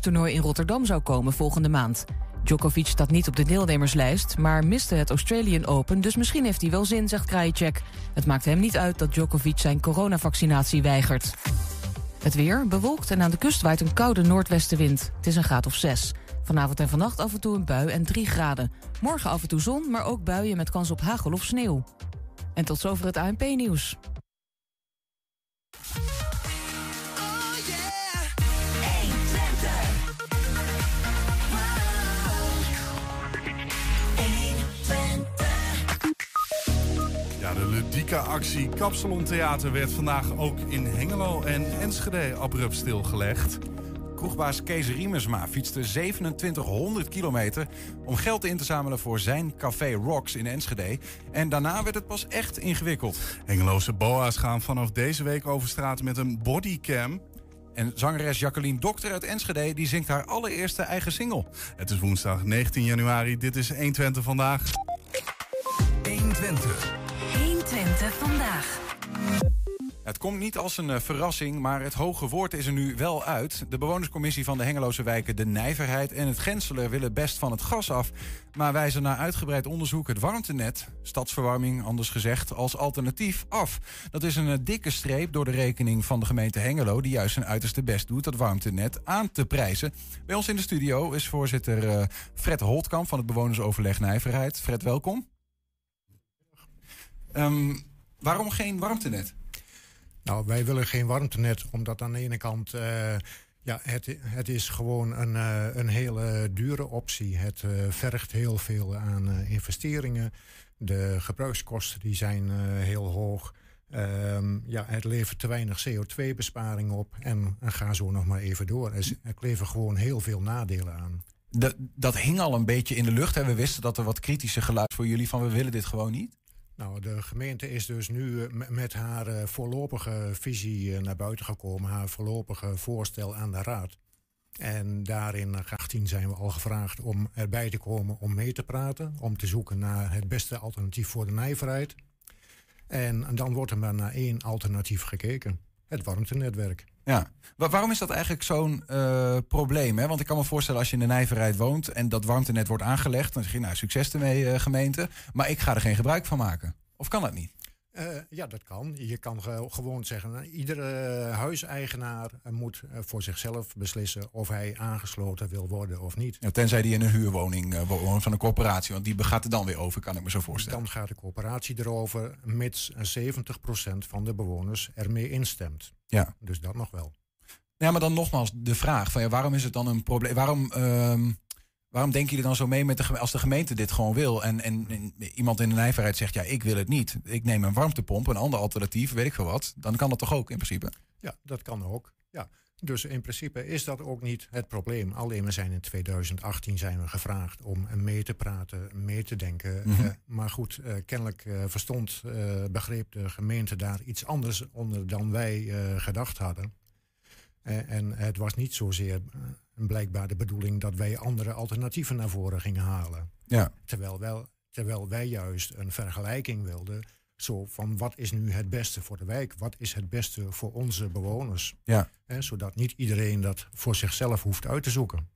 toernooi in Rotterdam zou komen volgende maand. Djokovic staat niet op de deelnemerslijst, maar miste het Australian Open, dus misschien heeft hij wel zin, zegt Krajicek. Het maakt hem niet uit dat Djokovic zijn coronavaccinatie weigert. Het weer bewolkt en aan de kust waait een koude noordwestenwind. Het is een graad of 6. Vanavond en vannacht af en toe een bui en 3 graden. Morgen af en toe zon, maar ook buien met kans op hagel of sneeuw. En tot zover het ANP-nieuws. Actie Kapsalon Theater werd vandaag ook in Hengelo en Enschede abrupt stilgelegd. Kroegbaas Kees Riemersma fietste 2700 kilometer om geld in te zamelen voor zijn café Rocks in Enschede. En daarna werd het pas echt ingewikkeld. Hengeloze boa's gaan vanaf deze week over straat met een bodycam. En zangeres Jacqueline Dokter uit Enschede die zingt haar allereerste eigen single. Het is woensdag 19 januari. Dit is 120 vandaag. 120. 120 vandaag. Het komt niet als een eh, verrassing, maar het hoge woord is er nu wel uit. De bewonerscommissie van de Hengeloze wijken De Nijverheid en het Genselen willen best van het gas af. Maar wijzen na uitgebreid onderzoek het warmtenet, stadsverwarming anders gezegd, als alternatief af. Dat is een eh, dikke streep door de rekening van de gemeente Hengelo, die juist zijn uiterste best doet dat warmtenet aan te prijzen. Bij ons in de studio is voorzitter uh, Fred Holtkamp van het bewonersoverleg Nijverheid. Fred, welkom. Um, waarom geen warmtenet? Nou, wij willen geen warmtenet, omdat aan de ene kant. Uh, ja, het, het is gewoon een, uh, een hele dure optie. Het uh, vergt heel veel aan investeringen. De gebruikskosten die zijn heel hoog. Um, ja, het levert te weinig CO2-besparing op. En, en ga zo nog maar even door. Er, er kleven gewoon heel veel nadelen aan. Dat, dat hing al een beetje in de lucht. Hè? We wisten dat er wat kritische geluid voor jullie van we willen dit gewoon niet. Nou, de gemeente is dus nu eh, met haar eh, voorlopige visie eh, naar buiten gekomen, haar voorlopige voorstel aan de raad. En daarin, 18 zijn we al gevraagd om erbij te komen om mee te praten, om te zoeken naar het beste alternatief voor de nijverheid. En, en dan wordt er maar naar één alternatief gekeken: het warmtenetwerk. Ja, waarom is dat eigenlijk zo'n uh, probleem? Hè? Want ik kan me voorstellen als je in de nijverheid woont en dat warmtenet wordt aangelegd, dan zeg je nou succes ermee uh, gemeente, maar ik ga er geen gebruik van maken. Of kan dat niet? Uh, ja, dat kan. Je kan gewoon zeggen, nou, iedere huiseigenaar moet voor zichzelf beslissen of hij aangesloten wil worden of niet. Ja, tenzij die in een huurwoning woont van een corporatie, want die gaat er dan weer over, kan ik me zo voorstellen. Dan gaat de corporatie erover, mits 70% van de bewoners ermee instemt. Ja. Dus dat nog wel. Ja, maar dan nogmaals de vraag: van, ja, waarom is het dan een probleem? Waarom, uh, waarom denken jullie dan zo mee met de als de gemeente dit gewoon wil en, en, en, iemand in de nijverheid zegt: ja, ik wil het niet. Ik neem een warmtepomp, een ander alternatief, weet ik veel wat. Dan kan dat toch ook in principe? Ja, dat kan ook. Ja. Dus in principe is dat ook niet het probleem. Alleen we zijn in 2018 zijn we gevraagd om mee te praten, mee te denken. Mm -hmm. uh, maar goed, uh, kennelijk uh, verstond, begreep de gemeente daar iets anders onder dan wij gedacht hadden. en het was niet zozeer blijkbaar de bedoeling dat wij andere alternatieven naar voren gingen halen. Ja. Terwijl, wel, terwijl wij juist een vergelijking wilden zo van wat is nu het beste voor de wijk? Wat is het beste voor onze bewoners? Ja. zodat niet iedereen dat voor zichzelf hoeft uit te zoeken.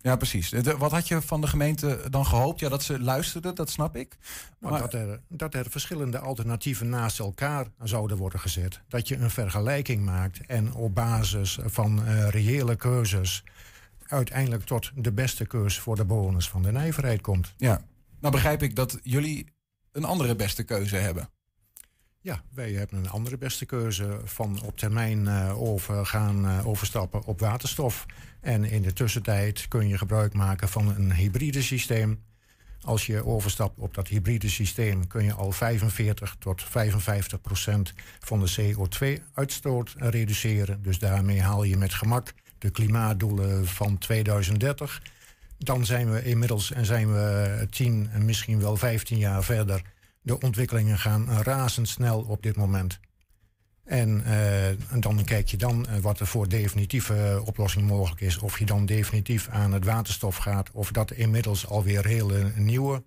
Ja, precies. Wat had je van de gemeente dan gehoopt? Ja, dat ze luisterden, dat snap ik. Nou, maar... dat, er, dat er verschillende alternatieven naast elkaar zouden worden gezet. Dat je een vergelijking maakt en op basis van uh, reële keuzes uiteindelijk tot de beste keuze voor de bewoners van de nijverheid komt. Ja, nou begrijp ik dat jullie een andere beste keuze hebben. Ja, wij hebben een andere beste keuze van op termijn uh, overgaan, uh, overstappen op waterstof. En in de tussentijd kun je gebruik maken van een hybride systeem. Als je overstapt op dat hybride systeem kun je al 45 tot 55 procent van de CO2-uitstoot reduceren. Dus daarmee haal je met gemak de klimaatdoelen van 2030 dan zijn we inmiddels en zijn we 10 en misschien wel 15 jaar verder. De ontwikkelingen gaan razendsnel op dit moment. En, uh, en dan kijk je dan uh, wat er voor definitieve oplossing mogelijk is. Of je dan definitief aan het waterstof gaat, of dat inmiddels alweer hele nieuwe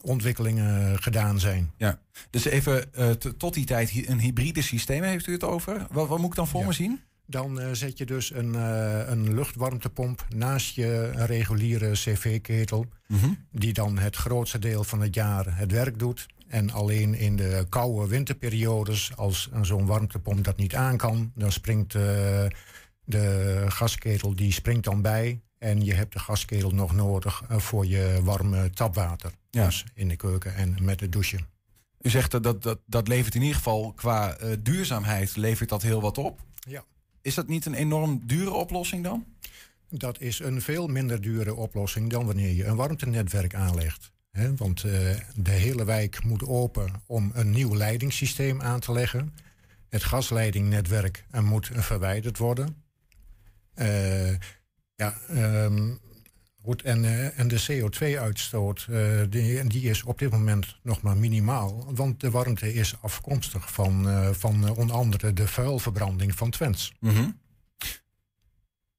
ontwikkelingen gedaan zijn. Ja, dus even uh, tot die tijd een hybride systeem heeft u het over. Wat, wat moet ik dan voor ja. me zien? Dan eh, zet je dus een, eh, een luchtwarmtepomp naast je reguliere cv-ketel. Mhm. Die dan het grootste deel van het jaar het werk doet. En alleen in de koude winterperiodes, als zo'n warmtepomp dat niet aan kan, dan springt eh, de gasketel die springt dan bij. En je hebt de gasketel nog nodig voor je warme tapwater. Ja. Dus in de keuken en met het douchen. U zegt dat dat, dat dat levert in ieder geval qua duurzaamheid levert dat heel wat op. Ja. Is dat niet een enorm dure oplossing dan? Dat is een veel minder dure oplossing dan wanneer je een warmtenetwerk aanlegt. Want eh, de hele wijk moet open om een nieuw leidingssysteem aan te leggen. Het gasleidingnetwerk eh, moet verwijderd worden. Eh, ja, ehm, goed, en, eh, en de CO2-uitstoot eh, die, die is op dit moment nog maar minimaal. Want de warmte is afkomstig van, eh, van onder andere de vuilverbranding van Twents. Mhm.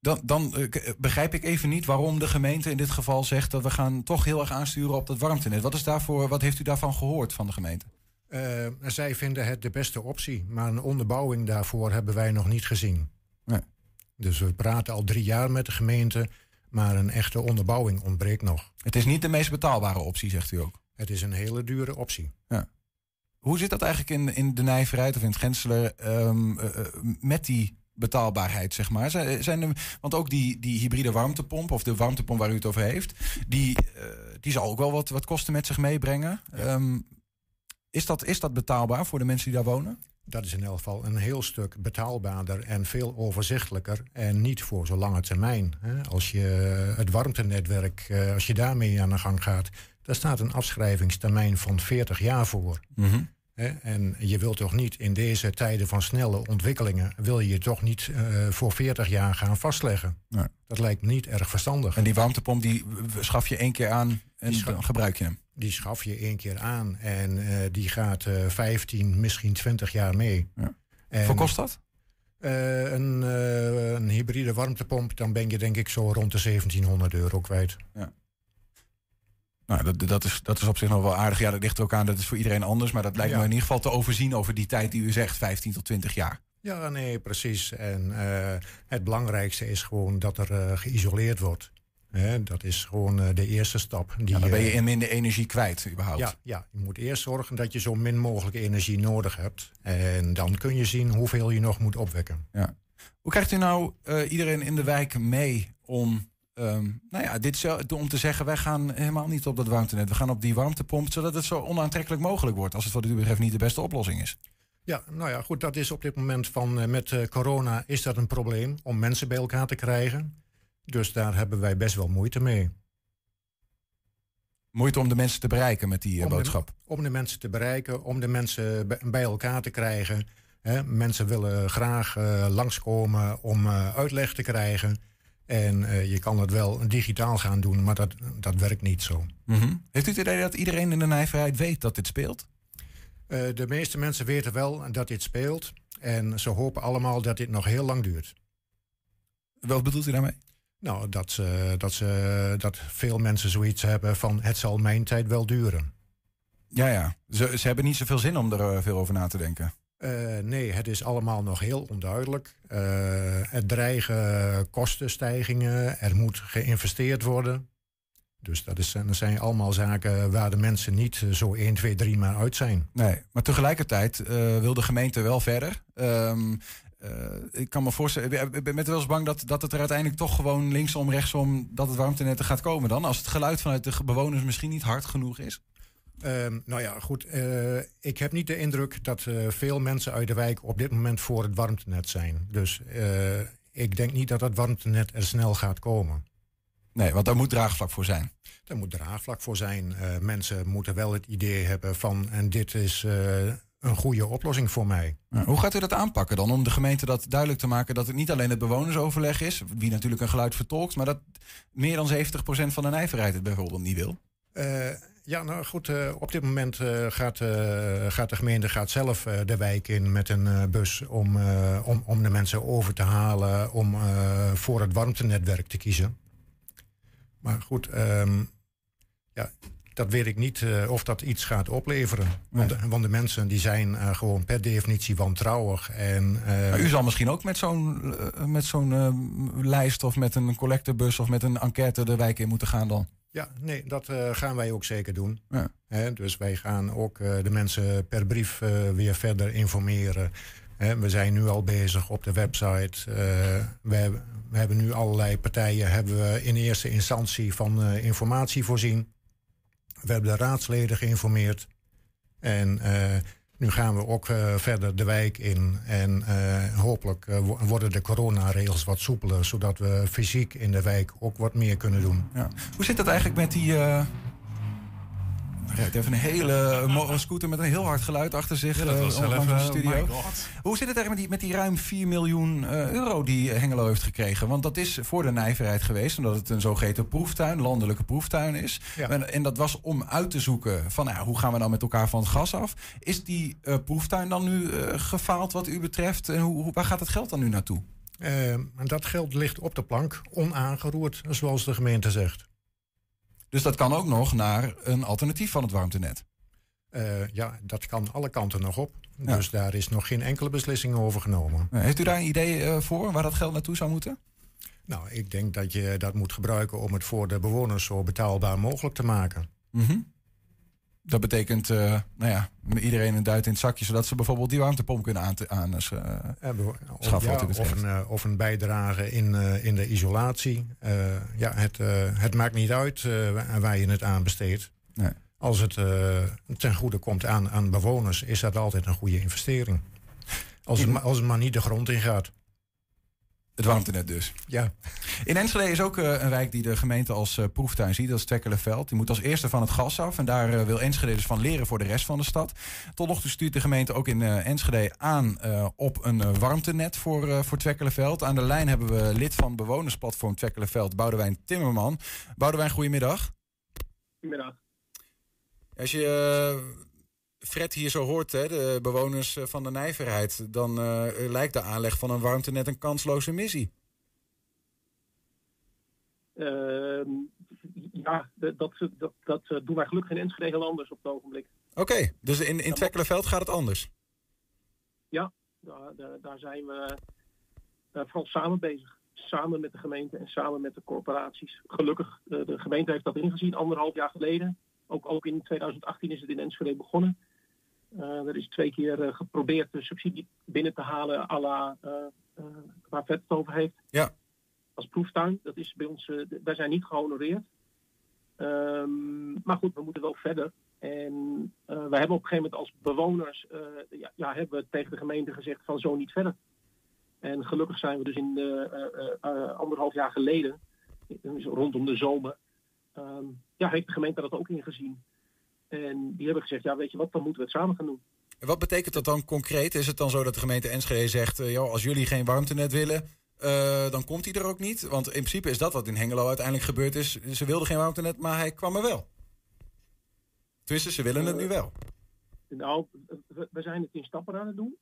Dan, dan begrijp ik even niet waarom de gemeente in dit geval zegt dat we gaan toch heel erg aansturen op dat warmtenet. Wat, is daarvoor, wat heeft u daarvan gehoord van de gemeente? Zij vinden het de beste optie, maar een onderbouwing daarvoor hebben wij nog niet gezien. Nee. Dus we praten al drie jaar met de gemeente, maar een echte onderbouwing ontbreekt nog. Het is niet de meest betaalbare optie, zegt u ook. Het is een hele dure optie. Hoe zit dat eigenlijk in, in de nijverheid of in het Genselen ehm, eh, eh, met die betaalbaarheid, zeg maar? Zijn, zijn er, want ook die, die hybride warmtepomp, of de warmtepomp waar u het over heeft, die, eh, die zal ook wel wat, wat kosten met zich meebrengen. Ehm, is, dat, is dat betaalbaar voor de mensen die daar wonen? Dat is in elk geval een heel stuk betaalbaarder en veel overzichtelijker. En niet voor zo lange termijn. Als je het warmtenetwerk, eh, als je daarmee aan de gang gaat, daar staat een afschrijvingstermijn van 40 jaar voor. Hè, En je wilt toch niet in deze tijden van snelle ontwikkelingen, wil je je toch niet eh, voor 40 jaar gaan vastleggen. Nee. Dat lijkt me niet erg verstandig. En die warmtepomp die schaf je één keer aan en dan gebruik je hem. Die schaf je één keer aan en eh, die gaat eh 15, misschien 20 jaar mee. Ja. En, kost dat? eh, een, een hybride warmtepomp, dan ben je denk ik zo rond de 1700 euro kwijt. Nou, dat, dat, is, dat is op zich nog wel aardig. Ja, dat ligt er ook aan, dat is voor iedereen anders. Maar dat lijkt Ja. me in ieder geval te overzien over die tijd die u zegt, 15 tot 20 jaar. Ja, nee, precies. En het belangrijkste is gewoon dat er geïsoleerd wordt. Dat is gewoon eh, de eerste stap. Die, Ja, dan ben je eh, in minder energie kwijt, überhaupt. Ja, ja, je moet eerst zorgen dat je zo min mogelijk energie nodig hebt. En dan kun je zien hoeveel je nog moet opwekken. Hoe krijgt u nou eh, iedereen in de wijk mee om, ehm, nou ja, dit zo, om te zeggen, wij gaan helemaal niet op dat warmtenet. We gaan op die warmtepomp, zodat het zo onaantrekkelijk mogelijk wordt. Als het wat u betreft niet de beste oplossing is. Ja, nou ja, goed, dat is op dit moment van met corona is dat een probleem om mensen bij elkaar te krijgen. Dus daar hebben wij best wel moeite mee. Moeite om de mensen te bereiken met die eh, de- boodschap. Om de mensen te bereiken, om de mensen bij- elkaar te krijgen. Mensen willen graag eh, langskomen om eh, uitleg te krijgen. En je kan het wel digitaal gaan doen, maar dat, dat werkt niet zo. Mhm. Heeft u het idee dat iedereen in de nijverheid weet dat dit speelt? De meeste mensen weten wel dat dit speelt. En ze hopen allemaal dat dit nog heel lang duurt. Wat bedoelt u daarmee? Nou, dat, ze, dat, ze, dat veel mensen zoiets hebben van het zal mijn tijd wel duren. Ja, ja. Ze, ze hebben niet zoveel zin om er eh, veel over na te denken. Eh, nee, het is allemaal nog heel onduidelijk. Eh, er dreigen kostenstijgingen, er moet geïnvesteerd worden. Dus dat, is, dat zijn allemaal zaken waar de mensen niet zo 1, 2, 3 maar uit zijn. Nee, maar tegelijkertijd wil de gemeente wel verder. Ehm, eh, ik kan me voorstellen, ik ben met wel eens bang dat, dat het er uiteindelijk toch gewoon linksom, rechtsom, dat het warmtenet er gaat komen dan. Als het geluid vanuit de bewoners misschien niet hard genoeg is. Ehm, nou ja, goed. eh, ik heb niet de indruk dat eh, veel mensen uit de wijk op dit moment voor het warmtenet zijn. Dus eh, ik denk niet dat het warmtenet er snel gaat komen. Nee, want daar moet draagvlak voor zijn. Daar moet draagvlak voor zijn. Eh, mensen moeten wel het idee hebben van... en dit is eh, een goede oplossing voor mij. Ja, Hoe gaat u dat aanpakken dan? Om de gemeente dat duidelijk te maken dat het niet alleen het bewonersoverleg is, wie natuurlijk een geluid vertolkt, maar dat meer dan 70% van de nijverheid het bijvoorbeeld niet wil. Eh, ja, nou goed. eh, op dit moment eh, gaat, gaat de gemeente gaat zelf de wijk in met een bus... Om, om, om de mensen over te halen om voor het warmtenetwerk te kiezen. Maar goed, ehm, ja, dat weet ik niet uh, of dat iets gaat opleveren. Want, nee. want de mensen die zijn uh, gewoon per definitie wantrouwig. En, uh, u zal misschien ook met zo'n met zo'n lijst of met een collectebus of met een enquête de wijk in moeten gaan dan? Ja, nee, dat gaan wij ook zeker doen. Ja. Dus wij gaan ook de mensen per brief weer verder informeren. We zijn nu al bezig op de website. we, we hebben nu allerlei partijen hebben we in eerste instantie van informatie voorzien. We hebben de raadsleden geïnformeerd. En uh, nu gaan we ook uh, verder de wijk in. En uh, hopelijk worden de coronaregels wat soepeler, zodat we fysiek in de wijk ook wat meer kunnen doen. Ja. Hoe zit dat eigenlijk met die rijdt even een hele scooter met een heel hard geluid achter zich. Ja, dat was uh, zelf, de studio. Hoe zit het eigenlijk met die, met die ruim 4 miljoen uh, euro die Hengelo heeft gekregen? Want dat is voor de nijverheid geweest, omdat het een zogeheten proeftuin, landelijke proeftuin is. Ja. En, en, dat was om uit te zoeken van nou, hoe gaan we dan met elkaar van het gas af? Is die uh, proeftuin dan nu gefaald wat u betreft? En hoe, waar gaat het geld dan nu naartoe? dat geld ligt op de plank, onaangeroerd, zoals de gemeente zegt. Dus dat kan ook nog naar een alternatief van het warmtenet. Uh, ja, dat kan alle kanten nog op. Dus daar is nog geen enkele beslissing over genomen. Heeft u daar een idee uh, voor waar dat geld naartoe zou moeten? Nou, ik denk dat je dat moet gebruiken om het voor de bewoners zo betaalbaar mogelijk te maken. Mm -hmm. Dat betekent, uh, nou ja, iedereen een duit in het zakje, zodat ze bijvoorbeeld die warmtepomp kunnen aan, aan uh, schaffen. Ja, of, een, uh, of een bijdrage in, in de isolatie. ja, het, het maakt niet uit waar je het aan besteedt. Nee. Als het ten goede komt aan, aan bewoners, is dat altijd een goede investering. Als het, als het maar niet de grond in gaat. Het warmtenet dus. Ja. In Enschede is ook uh, een wijk die de gemeente als uh, proeftuin ziet. Dat is Twekkelenveld. Die moet als eerste van het gas af. En daar uh, wil Enschede dus van leren voor de rest van de stad. Tot nog toe stuurt de gemeente ook in Enschede aan op een warmtenet voor, voor Twekkelenveld. Aan de lijn hebben we lid van bewonersplatform Twekkelenveld, Boudewijn Timmerman. Boudewijn, goedemiddag. Goedemiddag. Als je Fred hier zo hoort, hè, de bewoners eh, van de nijverheid, dan uh, lijkt de aanleg van een warmtenet een kansloze missie. Uh, ja, dat, dat, dat, eh, doen wij gelukkig in Enschede heel anders op het ogenblik. Oké, dus in, in Twekkelenveld gaat het anders? Ja, daar, daar zijn we vooral samen bezig. Samen met de gemeente en samen met de corporaties. Gelukkig, de gemeente heeft dat ingezien anderhalf jaar geleden. Ook, ook in 2018 is het in Enschede begonnen. Uh, er is twee keer uh, geprobeerd de subsidie binnen te halen à la uh, waar Vet het over heeft. Ja. Als proeftuin. Dat is bij ons, wij zijn niet gehonoreerd. Um, maar goed, we moeten wel verder. En we hebben op een gegeven moment als bewoners, ja, ja, hebben we tegen de gemeente gezegd van zo niet verder. En gelukkig zijn we dus in de, anderhalf jaar geleden, rondom de zomer, um, ja, heeft de gemeente dat ook ingezien. En die hebben gezegd, ja weet je wat, dan moeten we het samen gaan doen. En wat betekent dat dan concreet? Is het dan zo dat de gemeente Enschede zegt, uh, joh, als jullie geen warmtenet willen, uh, dan komt hij er ook niet? Want in principe is dat wat in Hengelo uiteindelijk gebeurd is. Ze wilden geen warmtenet, maar hij kwam er wel. Tussen, ze willen het nu wel. Nou, we zijn het in stappen aan het doen.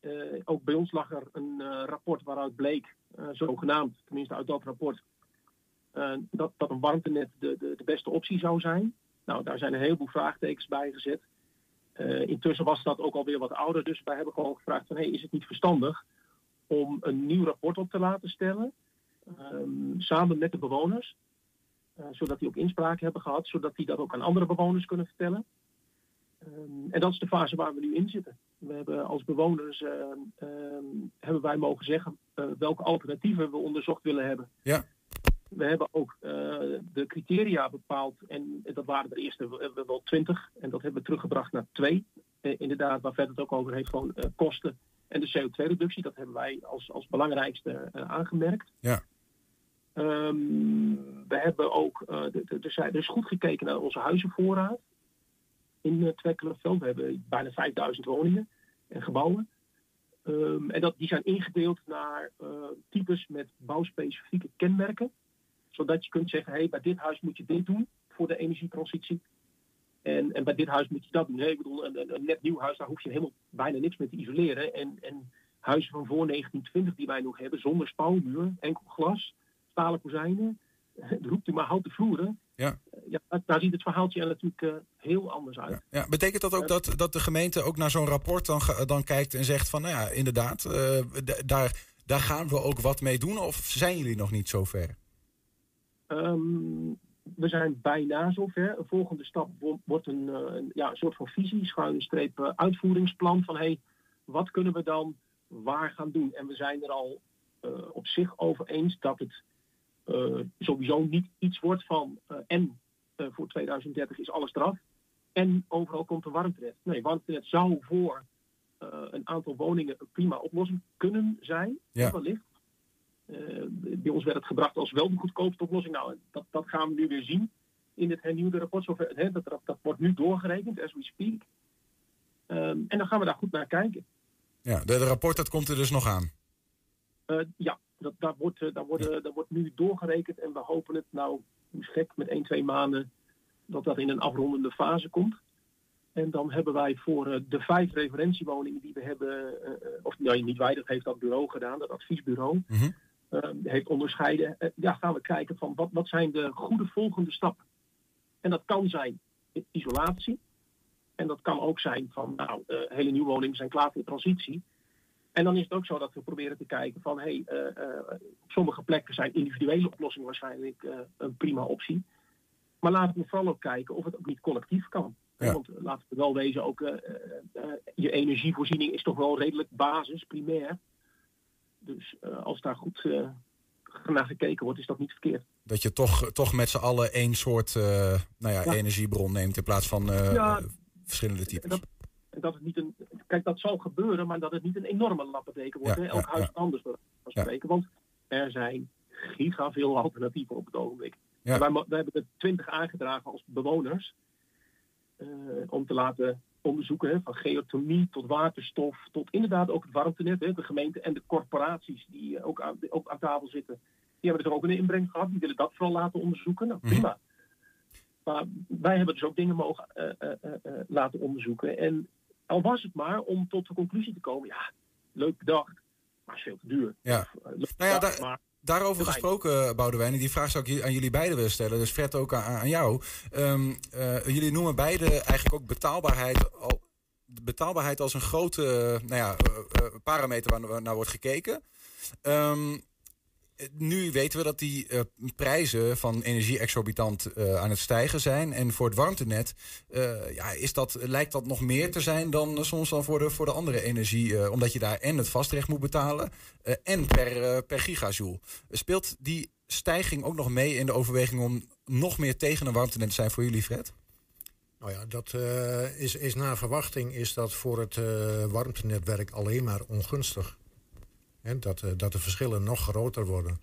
Uh, ook bij ons lag er een rapport waaruit bleek, zogenaamd, tenminste uit dat rapport, dat, dat een warmtenet de, de, de beste optie zou zijn. Nou, daar zijn een heleboel vraagtekens bij gezet. Uh, intussen was dat ook alweer wat ouder, dus wij hebben gewoon gevraagd van hey, is het niet verstandig om een nieuw rapport op te laten stellen, um, samen met de bewoners, uh, zodat die ook inspraak hebben gehad, zodat die dat ook aan andere bewoners kunnen vertellen. Um, en dat is de fase waar we nu in zitten. We hebben als bewoners um, hebben wij mogen zeggen welke alternatieven we onderzocht willen hebben. Ja. We hebben ook uh, de criteria bepaald. En dat waren de eerste wel twintig. En dat hebben we teruggebracht naar twee. Uh, inderdaad, waar Vet het ook over heeft, gewoon uh, kosten en de CO2-reductie. Dat hebben wij als, als belangrijkste aangemerkt. Ja. Um, we hebben ook, er is goed gekeken naar onze huizenvoorraad in uh, Twekkelenveld. We hebben bijna 5000 woningen en gebouwen. Um, en dat, die zijn ingedeeld naar types met bouwspecifieke kenmerken zodat je kunt zeggen, hé, hey, bij dit huis moet je dit doen voor de energietransitie. En, en bij dit huis moet je dat doen. Hey, ik bedoel, een, een, net nieuw huis, daar hoef je helemaal bijna niks mee te isoleren. En, en huizen van voor 1920 die wij nog hebben, zonder spouwmuur, enkel glas, stalen kozijnen, roept u maar houten vloeren. Ja. ja daar ziet het verhaaltje er natuurlijk uh, heel anders uit. Ja, ja. Betekent dat ook dat, dat de gemeente ook naar zo'n rapport dan, dan kijkt en zegt van, nou ja, inderdaad, uh, daar, daar gaan we ook wat mee doen? Of zijn jullie nog niet zo ver? Um, we zijn bijna zover. Een volgende stap wordt een, een ja, een soort van visie, schuine streep uitvoeringsplan van hey, wat kunnen we dan waar gaan doen? En we zijn er al uh, op zich over eens dat het uh, sowieso niet iets wordt van uh, en voor 2030 is alles eraf en overal komt een warmtenet. Nee, warmtenet zou voor een aantal woningen een prima oplossing kunnen zijn, ja. wellicht. Bij ons werd het gebracht als wel de goedkoopste oplossing. Nou, dat, dat gaan we nu weer zien in het hernieuwde rapport. Zover, hè, dat, dat, dat, wordt nu doorgerekend, as we speak. Um, en dan gaan we daar goed naar kijken. Ja, de, de rapport dat komt er dus nog aan. Uh, ja, dat, daar, wordt, worden, daar wordt nu doorgerekend en we hopen het nou, hoe gek, met 1, 2 maanden dat dat in een afrondende fase komt. En dan hebben wij voor de vijf referentiewoningen die we hebben, of nou, niet wij, dat heeft dat bureau gedaan, dat adviesbureau, mm -hmm. Heeft onderscheiden. ja, gaan we kijken van wat, wat zijn de goede volgende stappen. En dat kan zijn isolatie. En dat kan ook zijn van, nou, hele nieuwe woningen zijn klaar voor de transitie. En dan is het ook zo dat we proberen te kijken van hé, hey, uh, uh, op sommige plekken zijn individuele oplossingen waarschijnlijk uh, een prima optie. Maar laten we vooral ook kijken of het ook niet collectief kan. Ja. Want laten we wel wezen, ook je energievoorziening is toch wel redelijk basis, primair. Dus als daar goed naar gekeken wordt, is dat niet verkeerd. Dat je toch, toch met z'n allen één soort nou ja, ja. energiebron neemt in plaats van ja, verschillende types. Dat, dat het niet een. Kijk, dat zal gebeuren, maar dat het niet een enorme lappendeken wordt. Ja, Elk ja, huis anders spreken. Want er zijn giga veel alternatieven op het ogenblik. Wij, wij, hebben er twintig aangedragen als bewoners. Uh, om te laten onderzoeken, hè, van geothermie tot waterstof, tot inderdaad ook het warmtenet. Hè, de gemeente en de corporaties die uh, ook, aan, ook aan tafel zitten. Die hebben er ook een inbreng gehad. Die willen dat vooral laten onderzoeken. Nou, prima. Mm. Maar wij hebben dus ook dingen mogen uh, laten onderzoeken. En al was het maar om tot de conclusie te komen, ja, leuk bedacht, maar is veel te duur. Ja. Of, nou ja, daar, maar daarover gesproken, Boudewijn, en die vraag zou ik aan jullie beiden willen stellen, dus Fred ook aan, aan jou. Um, uh, jullie noemen beide eigenlijk ook betaalbaarheid, al, betaalbaarheid als een grote nou ja, uh, parameter waar naar wordt gekeken. Um, nu weten we dat die uh, prijzen van energie exorbitant uh, aan het stijgen zijn. En voor het warmtenet uh, ja, is dat, lijkt dat nog meer te zijn dan soms dan voor de, voor de andere energie. omdat je daar en het vastrecht moet betalen en per, per gigajoule. Speelt die stijging ook nog mee in de overweging om nog meer tegen een warmtenet te zijn voor jullie, Fred? Nou ja, dat is, is naar verwachting is dat voor het warmtenetwerk alleen maar ongunstig. En dat, uh, dat de verschillen nog groter worden.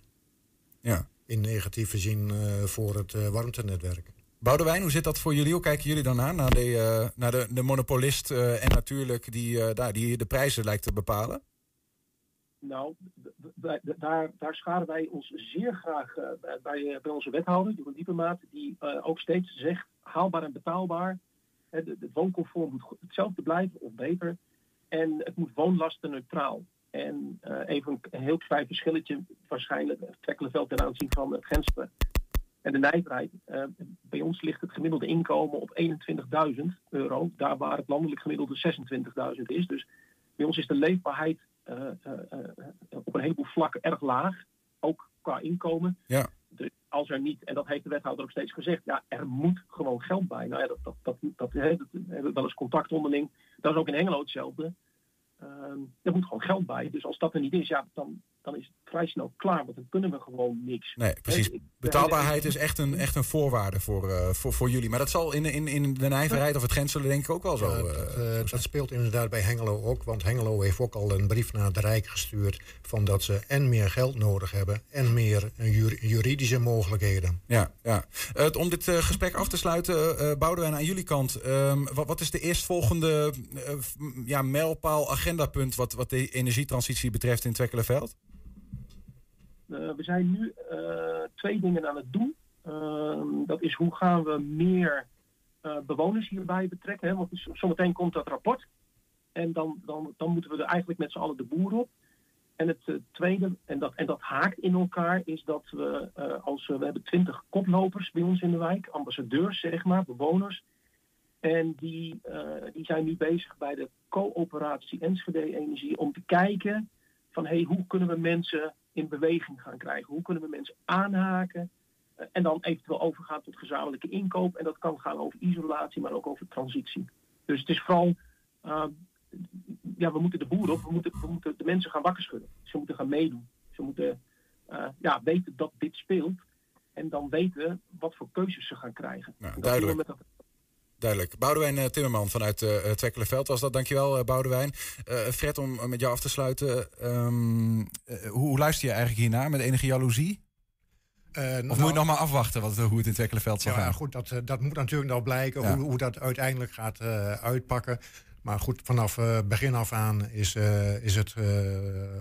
Ja. In negatieve zin uh, voor het uh, warmtenetwerk. Boudewijn, hoe zit dat voor jullie? Hoe kijken jullie dan aan naar de, naar de, de monopolist en natuurlijk die, daar, die de prijzen lijkt te bepalen? Nou, daar, daar scharen wij ons zeer graag bij, bij onze wethouder, Jeroen Diepemaat, die ook steeds zegt haalbaar en betaalbaar. Het, het wooncomfort moet hetzelfde blijven of beter. En het moet woonlasten neutraal. En uh, even een heel klein verschilletje, waarschijnlijk Trekkelenveld ten aanzien van het Genspen en de nijverheid. Uh, bij ons ligt het gemiddelde inkomen op 21.000 euro, daar waar het landelijk gemiddelde 26.000 is. Dus bij ons is de leefbaarheid uh, op een heleboel vlakken erg laag, ook qua inkomen. Ja. Dus als er niet, en dat heeft de wethouder ook steeds gezegd, ja, er moet gewoon geld bij. Nou ja, dat, dat, dat, dat, dat, dat hebben we wel eens contact onderling. Dat is ook in Hengelo hetzelfde. Uh, er moet gewoon geld bij. Dus als dat er niet is, ja, dan, dan is het vrij snel klaar. Want dan kunnen we gewoon niks. Nee, precies. Betaalbaarheid is echt een, echt een voorwaarde voor, uh, voor, voor jullie. Maar dat zal in, in, in de nijverheid of het grenselen denk ik ook wel zo. Ja, dat, uh, dat, speelt inderdaad bij Hengelo ook. Want Hengelo heeft ook al een brief naar de Rijk gestuurd... van dat ze en meer geld nodig hebben... en meer juridische mogelijkheden. Ja, ja. Uh, om dit gesprek af te sluiten, uh, Boudewijn, aan jullie kant. Ehm, wat, wat is de eerstvolgende ja, mijlpaal, agendapunt... Wat, wat de energietransitie betreft in Twekkelenveld? Uh, we zijn nu uh, twee dingen aan het doen. Uh, dat is hoe gaan we meer bewoners hierbij betrekken. Hè? Want zometeen komt dat rapport. En dan, dan, dan moeten we er eigenlijk met z'n allen de boer op. En het eh, tweede, en dat, en dat haakt in elkaar, is dat we eh, als we, we hebben twintig koplopers bij ons in de wijk, ambassadeurs zeg maar, bewoners. En die, eh, die zijn nu bezig bij de coöperatie Enschede Energie om te kijken van hey, hoe kunnen we mensen in beweging gaan krijgen? Hoe kunnen we mensen aanhaken? Eh, en dan eventueel overgaan tot gezamenlijke inkoop. En dat kan gaan over isolatie, maar ook over transitie. Dus het is vooral, uh, ja, we moeten de boeren op, we moeten, we moeten de mensen gaan wakker schudden. Ze moeten gaan meedoen. Ze moeten uh, ja, weten dat dit speelt. En dan weten wat voor keuzes ze gaan krijgen. Nou, duidelijk. Met dat... Duidelijk. Boudewijn uh, Timmerman vanuit uh, Twekkelenveld was dat. Dankjewel, Boudewijn. Fred, om met jou af te sluiten. Um, hoe, luister je eigenlijk hiernaar? Met enige jaloezie? Uh, of nou, moet je nog maar afwachten wat, hoe het in Twekkelenveld zal ja, gaan? goed, dat, dat moet natuurlijk nog blijken ja. hoe, hoe, dat uiteindelijk gaat uh, uitpakken. Maar goed, vanaf uh, begin af aan is, is het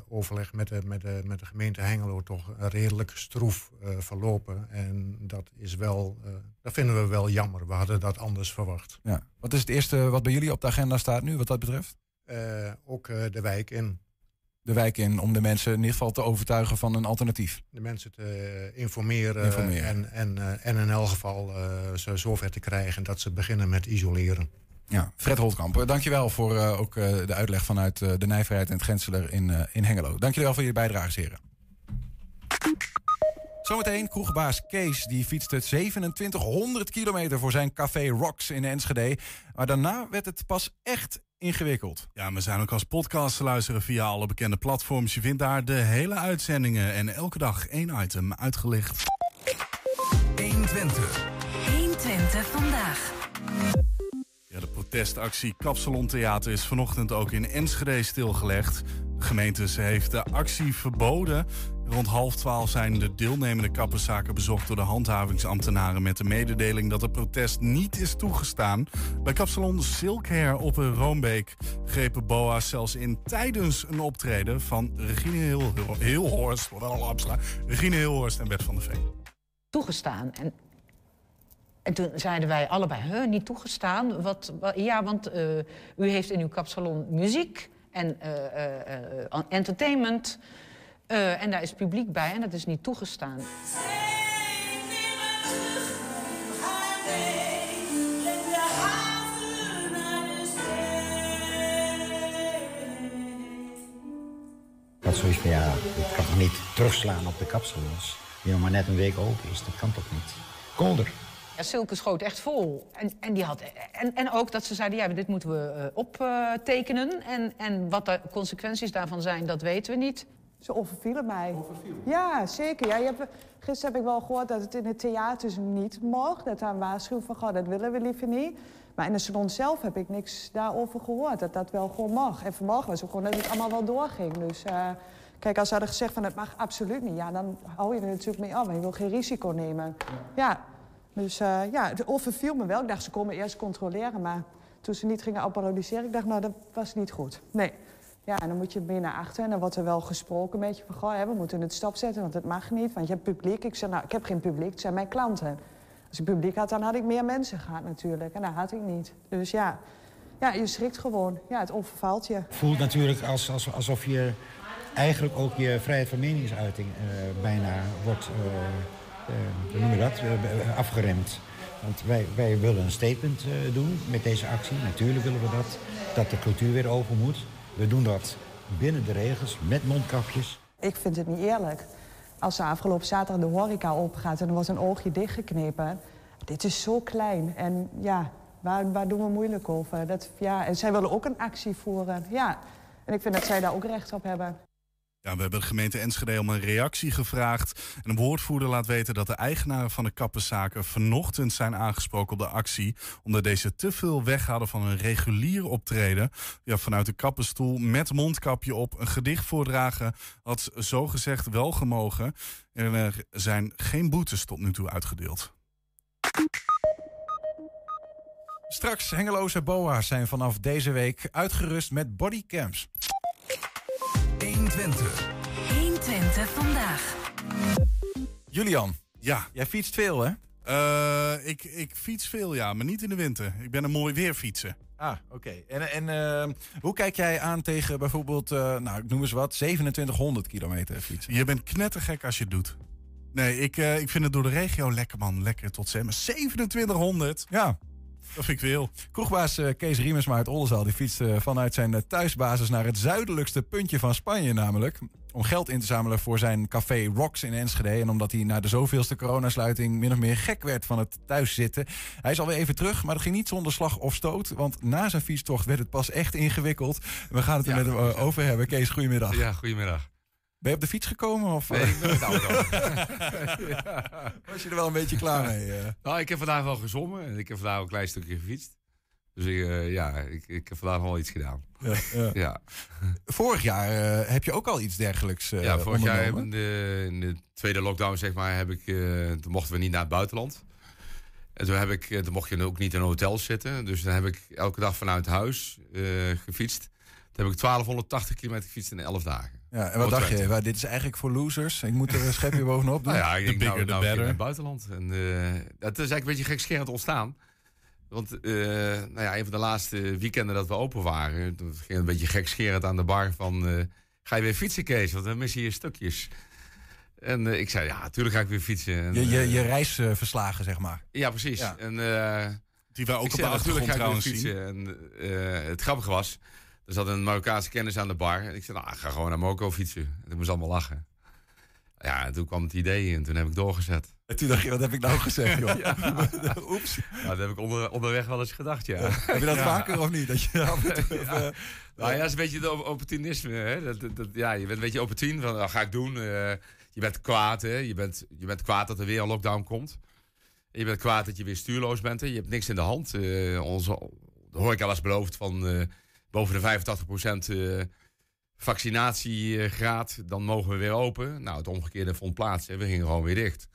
overleg met de, met, de, met de gemeente Hengelo toch redelijk stroef verlopen. En dat is wel, dat vinden we wel jammer. We hadden dat anders verwacht. Ja. Wat is het eerste wat bij jullie op de agenda staat nu, wat dat betreft? ook de wijk in de wijk in om de mensen in ieder geval te overtuigen van een alternatief. De mensen te informeren, informeren. En, en, en in elk geval uh, ze zover te krijgen dat ze beginnen met isoleren. Ja, Fred Holtkamp, dankjewel voor uh, ook de uitleg vanuit de Nijverheid en het Grenseler in, in Hengelo. Dankjewel voor je bijdrage, heren. Zometeen kroegbaas Kees, die fietste 2700 kilometer voor zijn café Rocks in Enschede. Maar daarna werd het pas echt ingewikkeld. Ja, we zijn ook als podcast te luisteren via alle bekende platforms. Je vindt daar de hele uitzendingen en elke dag één item uitgelicht. 120. 120 vandaag. Ja, de protestactie Kapsalon Theater is vanochtend ook in Enschede stilgelegd. De gemeente heeft de actie verboden. Rond half twaalf zijn de deelnemende kapperszaken bezocht door de handhavingsambtenaren met de mededeling dat het protest niet is toegestaan. Bij kapsalon Silkhair op een Roombeek grepen BOA's zelfs in tijdens een optreden van Regine Heel, Heelhorst, Regine Heelhorst en Bert van der Veen. Toegestaan. En en toen zeiden wij allebei, huh, niet toegestaan. Wat, ja, want uh, u heeft in uw kapsalon muziek en uh, uh, entertainment. en daar is publiek bij en dat is niet toegestaan. Dat zoiets van, ja, het kan toch niet terugslaan op de kapsalons... die nog maar net een week open is, dat kan toch niet? Kolder. Ja, Silke schoot echt vol. En, en, die had, en, en ook dat ze zeiden, ja, dit moeten we uh, optekenen. en, en wat de consequenties daarvan zijn, dat weten we niet. Ze overvielen mij. Overvielen? Ja, zeker. Ja, je hebt, gisteren heb ik wel gehoord dat het in het theater niet mag. Dat daar een waarschuwing van gaat, dat willen we liever niet. Maar in de salon zelf heb ik niks daarover gehoord. Dat dat wel gewoon mag. En vanmorgen was ook gewoon dat het allemaal wel doorging. Dus uh, kijk, als ze hadden gezegd van het mag absoluut niet... ja, dan hou je er natuurlijk mee af. En je wil geen risico nemen. Ja. ja. Dus uh, ja, het overviel me wel. Ik dacht, ze komen eerst controleren. Maar toen ze niet gingen applaudisseren, ik dacht, nou, dat was niet goed. Nee. Ja, en dan moet je meer naar achter. En dan wordt er wel gesproken een beetje van... We moeten het stopzetten, want het mag niet. Want je hebt publiek. Ik zei, nou, ik heb geen publiek. Het zijn mijn klanten. Als ik publiek had, dan had ik meer mensen gehad natuurlijk. En dat had ik niet. Dus ja, ja je schrikt gewoon. Ja, het overvalt je. Voelt natuurlijk als, als, alsof je eigenlijk ook je vrijheid van meningsuiting uh, bijna wordt... Uh, hoe noem je dat, uh, afgeremd. Want wij, wij willen een statement uh, doen met deze actie. Natuurlijk willen we dat. Dat de cultuur weer open moet. We doen dat binnen de regels, met mondkapjes. Ik vind het niet eerlijk. Als ze afgelopen zaterdag de horeca opgaat en er was een oogje dichtgeknepen. Dit is zo klein. En ja, waar, waar doen we moeilijk over? Dat, ja, en zij willen ook een actie voeren. Ja. En ik vind dat zij daar ook recht op hebben. Ja, we hebben de gemeente Enschede om een reactie gevraagd. En een woordvoerder laat weten dat de eigenaren van de kappenzaken vanochtend zijn aangesproken op de actie. Omdat deze te veel weg hadden van een regulier optreden. Ja, vanuit de kappenstoel met mondkapje op een gedicht voordragen had zogezegd wel gemogen. En er zijn geen boetes tot nu toe uitgedeeld. Straks hengeloze boa's zijn vanaf deze week uitgerust met bodycams. 120. 120 vandaag. Julian, ja. jij fietst veel hè? Eh, ik, ik fiets veel, ja, maar niet in de winter. Ik ben een mooi weer fietsen. Ah, oké. En, en eh, hoe kijk jij aan tegen bijvoorbeeld, eh, nou ik noem eens wat, 2700 kilometer fietsen? Je bent knettergek als je het doet. Nee, ik, eh, ik vind het door de regio lekker, man. Lekker tot zeg maar 2700. Ja. Dat vind ik veel. Kroegbaas eh, Kees Riemersma uit Oldenzaal die fietst eh, vanuit zijn eh, thuisbasis naar het zuidelijkste puntje van Spanje namelijk. Om geld in te zamelen voor zijn café Rocks in Enschede. En omdat hij na de zoveelste coronasluiting min of meer gek werd van het thuiszitten. Hij is alweer even terug, maar dat ging niet zonder slag of stoot. Want na zijn fietstocht werd het pas echt ingewikkeld. We gaan het er Ja, met hem over hebben. Kees, goedemiddag. Ja, goedemiddag. Ben je op de fiets gekomen? Of, Nee, ik ben auto. Was je er wel een beetje klaar mee? eh? Nou, ik heb vandaag wel gezongen en ik heb vandaag ook een klein stukje gefietst. Dus ik, eh, ja, ik, ik heb vandaag wel iets gedaan. Ja, ja. Ja, Vorig jaar eh, heb je ook al iets dergelijks eh ja vorig jaar in de, in de tweede lockdown, zeg maar, heb ik, eh, toen mochten we niet naar het buitenland. En toen, heb ik, eh, toen mocht je ook niet in hotels zitten. Dus dan heb ik elke dag vanuit huis eh, gefietst. Toen heb ik 1280 kilometer gefietst in 11 dagen. Ja, en wat dacht je? 120. Well, dit is eigenlijk voor losers. Ik moet er een schepje bovenop doen. Nou ja, ik denk, bigger nou, nou naar het buitenland. En, eh, dat is eigenlijk een beetje gekscherend ontstaan. Want eh, nou ja, een van de laatste weekenden dat we open waren... toen ging het een beetje gekscherend aan de bar van... eh, ga je weer fietsen, Kees? Want we missen hier stukjes. En eh, ik zei, ja, natuurlijk ga ik weer fietsen. En, Je, je, je reisverslagen, zeg maar. ja, precies. Ja. En, eh, Die wij ook op de achtergrond trouwens zien. fietsen. En eh, het grappige was, er zat een Marokkaanse kennis aan de bar. En ik zei, nou, ik ga gewoon naar Marokko fietsen. En moest allemaal lachen. Ja, en toen kwam het idee en toen heb ik doorgezet. En toen dacht je, wat heb ik nou gezegd, joh? Oeps. Nou, dat heb ik onder, onderweg wel eens gedacht, ja. Heb je dat vaker of niet? Dat je toe Nou ja, dat is een beetje het op- opportunisme. Hè? Dat, dat, dat- ja, je bent een beetje opportun van, dat ga ik doen. Eh, je bent kwaad, hè? Je, bent, je bent kwaad dat er weer een lockdown komt. Je bent kwaad dat je weer stuurloos bent. Hè? Je hebt niks in de hand. Eh onze, de horeca was beloofd van eh, boven de 85% eh vaccinatiegraad. Dan mogen we weer open. Nou, het omgekeerde vond plaats. Hè? We gingen gewoon weer dicht.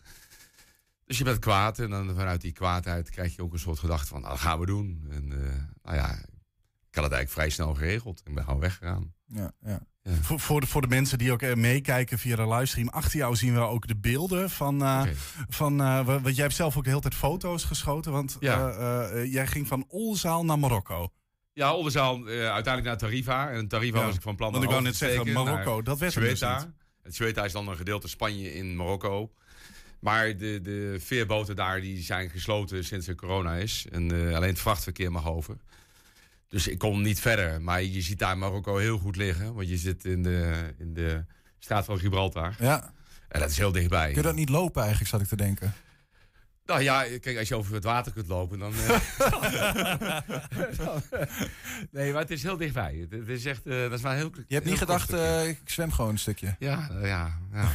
Dus je bent kwaad en dan vanuit die kwaadheid krijg je ook een soort gedachte van, nou, dat gaan we doen. En eh, nou ja, ik had het eigenlijk vrij snel geregeld. Ik ben gewoon weggegaan. ja, ja. Voor, voor, de, voor de mensen die ook eh, meekijken via de livestream. Achter jou zien we ook de beelden van... eh, van eh, wa- want jij hebt zelf ook de hele tijd foto's geschoten. Want Ja. eh, eh, jij ging van Olzaal naar Marokko. Ja, Oldenzaal eh, uiteindelijk naar Tarifa. En Tarifa Ja, was ik van plan Want ik wou net zeggen, Marokko, naar dat werd dus Ceuta. Het Ceuta is dan een gedeelte Spanje in Marokko. Maar de, de veerboten daar die zijn gesloten sinds er corona is. En eh, alleen het vrachtverkeer mag over. Dus ik kon niet verder. Maar je ziet daar Marokko heel goed liggen. Want je zit in de, in de straat van Gibraltar. ja. En dat is heel dichtbij. Kun je dat niet lopen eigenlijk, zat ik te denken. Nou ja, kijk, als je over het water kunt lopen, dan... eh, nee, maar het is heel dichtbij. Het, het is echt... eh, dat is maar een heel... Je hebt niet gedacht, eh, ik zwem gewoon een stukje. Ja, ja, ja.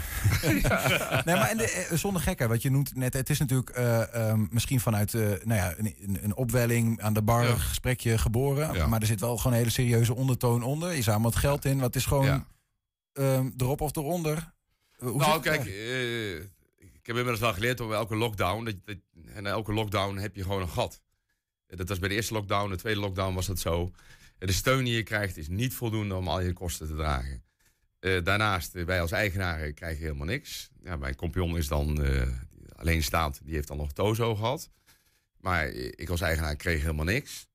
Nee, maar en de, zonder gekheid, wat je noemt net, het is natuurlijk eh, ehm, misschien vanuit eh, nou ja, een, een- een opwelling aan de bar, Ja. een gesprekje geboren. Ja. Maar er zit wel gewoon een hele serieuze ondertoon onder. Je zamelt geld in, wat is gewoon Ja. ehm, erop of eronder. Hoe Nou, kijk, eh, ik heb inmiddels wel geleerd op elke lockdown. Dat, dat, en elke lockdown heb je gewoon een gat. Dat was bij de eerste lockdown, de tweede lockdown was dat zo. De steun die je krijgt is niet voldoende om al je kosten te dragen. Eh, daarnaast, eh, wij als eigenaren krijgen helemaal niks. Ja, mijn compagnon is dan eh alleenstaand, die heeft dan nog Tozo gehad. Maar ik als eigenaar kreeg helemaal niks.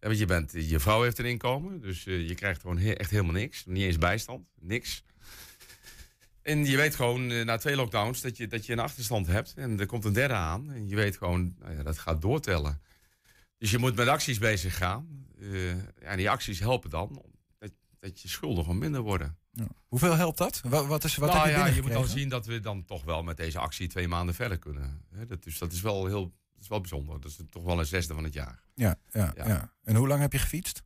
Ja, want je, bent, je vrouw heeft een inkomen, dus je krijgt gewoon he- echt helemaal niks. Niet eens bijstand, niks. En je weet gewoon eh, na twee lockdowns dat je, dat je een achterstand hebt. En er komt een derde aan. En je weet gewoon, nou ja, dat gaat doortellen. Dus je moet met acties bezig gaan. Ja, en die acties helpen dan dat, dat je schulden gewoon minder worden. Ja. Hoeveel helpt dat? Wat, wat, is, wat nou heb je ja, je moet dan zien dat we dan toch wel met deze actie twee maanden verder kunnen. Dat, dus dat is wel heel dat is wel bijzonder. Dat is toch wel een zesde van het jaar. Ja, ja, ja. Ja. En hoe lang heb je gefietst?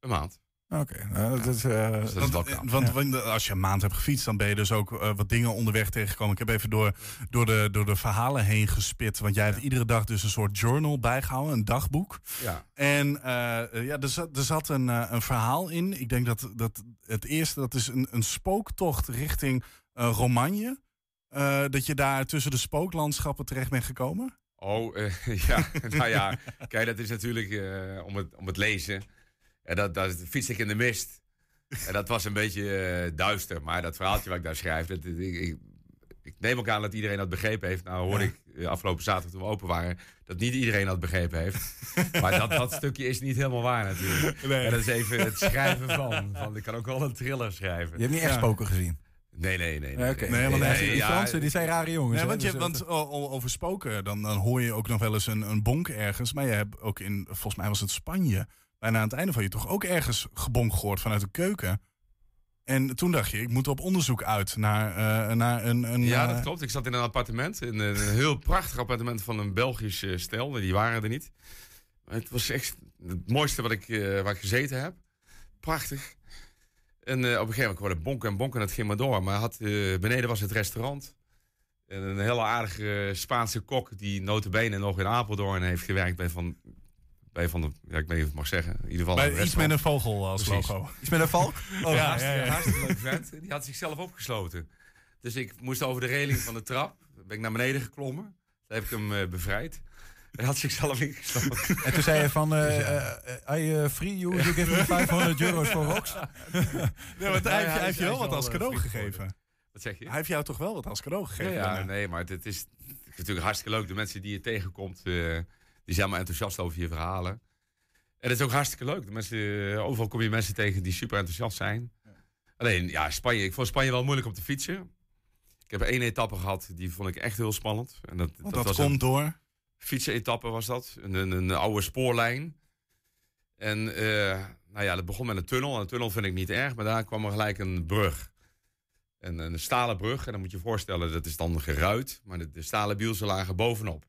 Een maand. Oké, nou, dat is... Dus dat Want, als je een maand hebt gefietst, dan ben je dus ook eh, wat dingen onderweg tegengekomen. Ik heb even door, door, de, door de verhalen heen gespit. Want jij hebt iedere dag dus een soort journal bijgehouden, een dagboek. Ja. En eh, ja, er zat, er zat een, eh, een verhaal in. Ik denk dat, dat het eerste, dat is een, een spooktocht richting Romagne. Dat je daar tussen de spooklandschappen terecht bent gekomen. Oh, ja. nou ja, kijk, dat is natuurlijk om, het, om het lezen. En dat, dat fiets ik in de mist. En dat was een beetje eh, duister. Maar dat verhaaltje wat ik daar schrijf, dat, ik, ik, ik neem ook aan dat iedereen dat begrepen heeft. Nou hoorde ik eh, afgelopen zaterdag toen we open waren... dat niet iedereen dat begrepen heeft. maar dat, dat stukje is niet helemaal waar natuurlijk. Nee. En dat is even het schrijven van. van. Ik kan ook wel een thriller schrijven. Je hebt niet echt Ja. spoken gezien. Nee, nee, nee. Nee, oké. Nee, die ja, Fransen die zijn rare jongens. Nee, want, je, dus, want eh, o- over spoken, dan, dan hoor je ook nog wel eens een, een bonk ergens. Maar je hebt ook in, volgens mij was het Spanje, bijna aan het einde van je toch ook ergens gebonk gehoord vanuit de keuken. En toen dacht je, ik moet op onderzoek uit naar, eh, naar een... een Ja, eh, dat klopt. Ik zat in een appartement. In een heel prachtig appartement van een Belgisch eh, stel. Die waren er niet. Het was echt het mooiste wat ik, eh, waar ik gezeten heb. Prachtig. En op een gegeven moment kwam het bonken en bonken. En het ging maar door. Maar had, beneden was het restaurant. En een hele aardige Spaanse kok die notabene nog in Apeldoorn heeft gewerkt bij van... Bij van de, ja, ik weet niet of ik het mag zeggen. In ieder geval iets met een vogel als Precies. logo. Iets met een valk? Oh, Ja, hartstikke, ja, ja. hartstikke leuk vent. Die had zichzelf opgesloten. Dus ik moest over de reling van de trap. Ben ik naar beneden geklommen. Daar heb ik hem eh, bevrijd. Hij had zichzelf ingesloten. En toen zei je van, eh eh, I uh, free you, you give me 500 euro's voor rocks. Nee, want hij, heeft, hij hij je wel hij wat als cadeau gegeven. Wat zeg je? Hij heeft jou toch wel wat als cadeau gegeven? ja, nee, maar het is, het is natuurlijk hartstikke leuk. De mensen die je tegenkomt, eh, die zijn allemaal enthousiast over je verhalen. En het is ook hartstikke leuk. De mensen, eh, overal kom je mensen tegen die super enthousiast zijn. Alleen, ja, Spanje. Ik vond Spanje wel moeilijk om te fietsen. Ik heb één etappe gehad, die vond ik echt heel spannend. En dat, dat, was komt een door... fietsenetappe was dat. Een, een, een oude spoorlijn. En eh, nou ja, dat begon met een tunnel. En een tunnel vind ik niet erg, maar daar kwam er gelijk een brug. En een stalen brug. En dan moet je je voorstellen, dat is dan geruit. Maar de, de stalen bielsen lagen bovenop.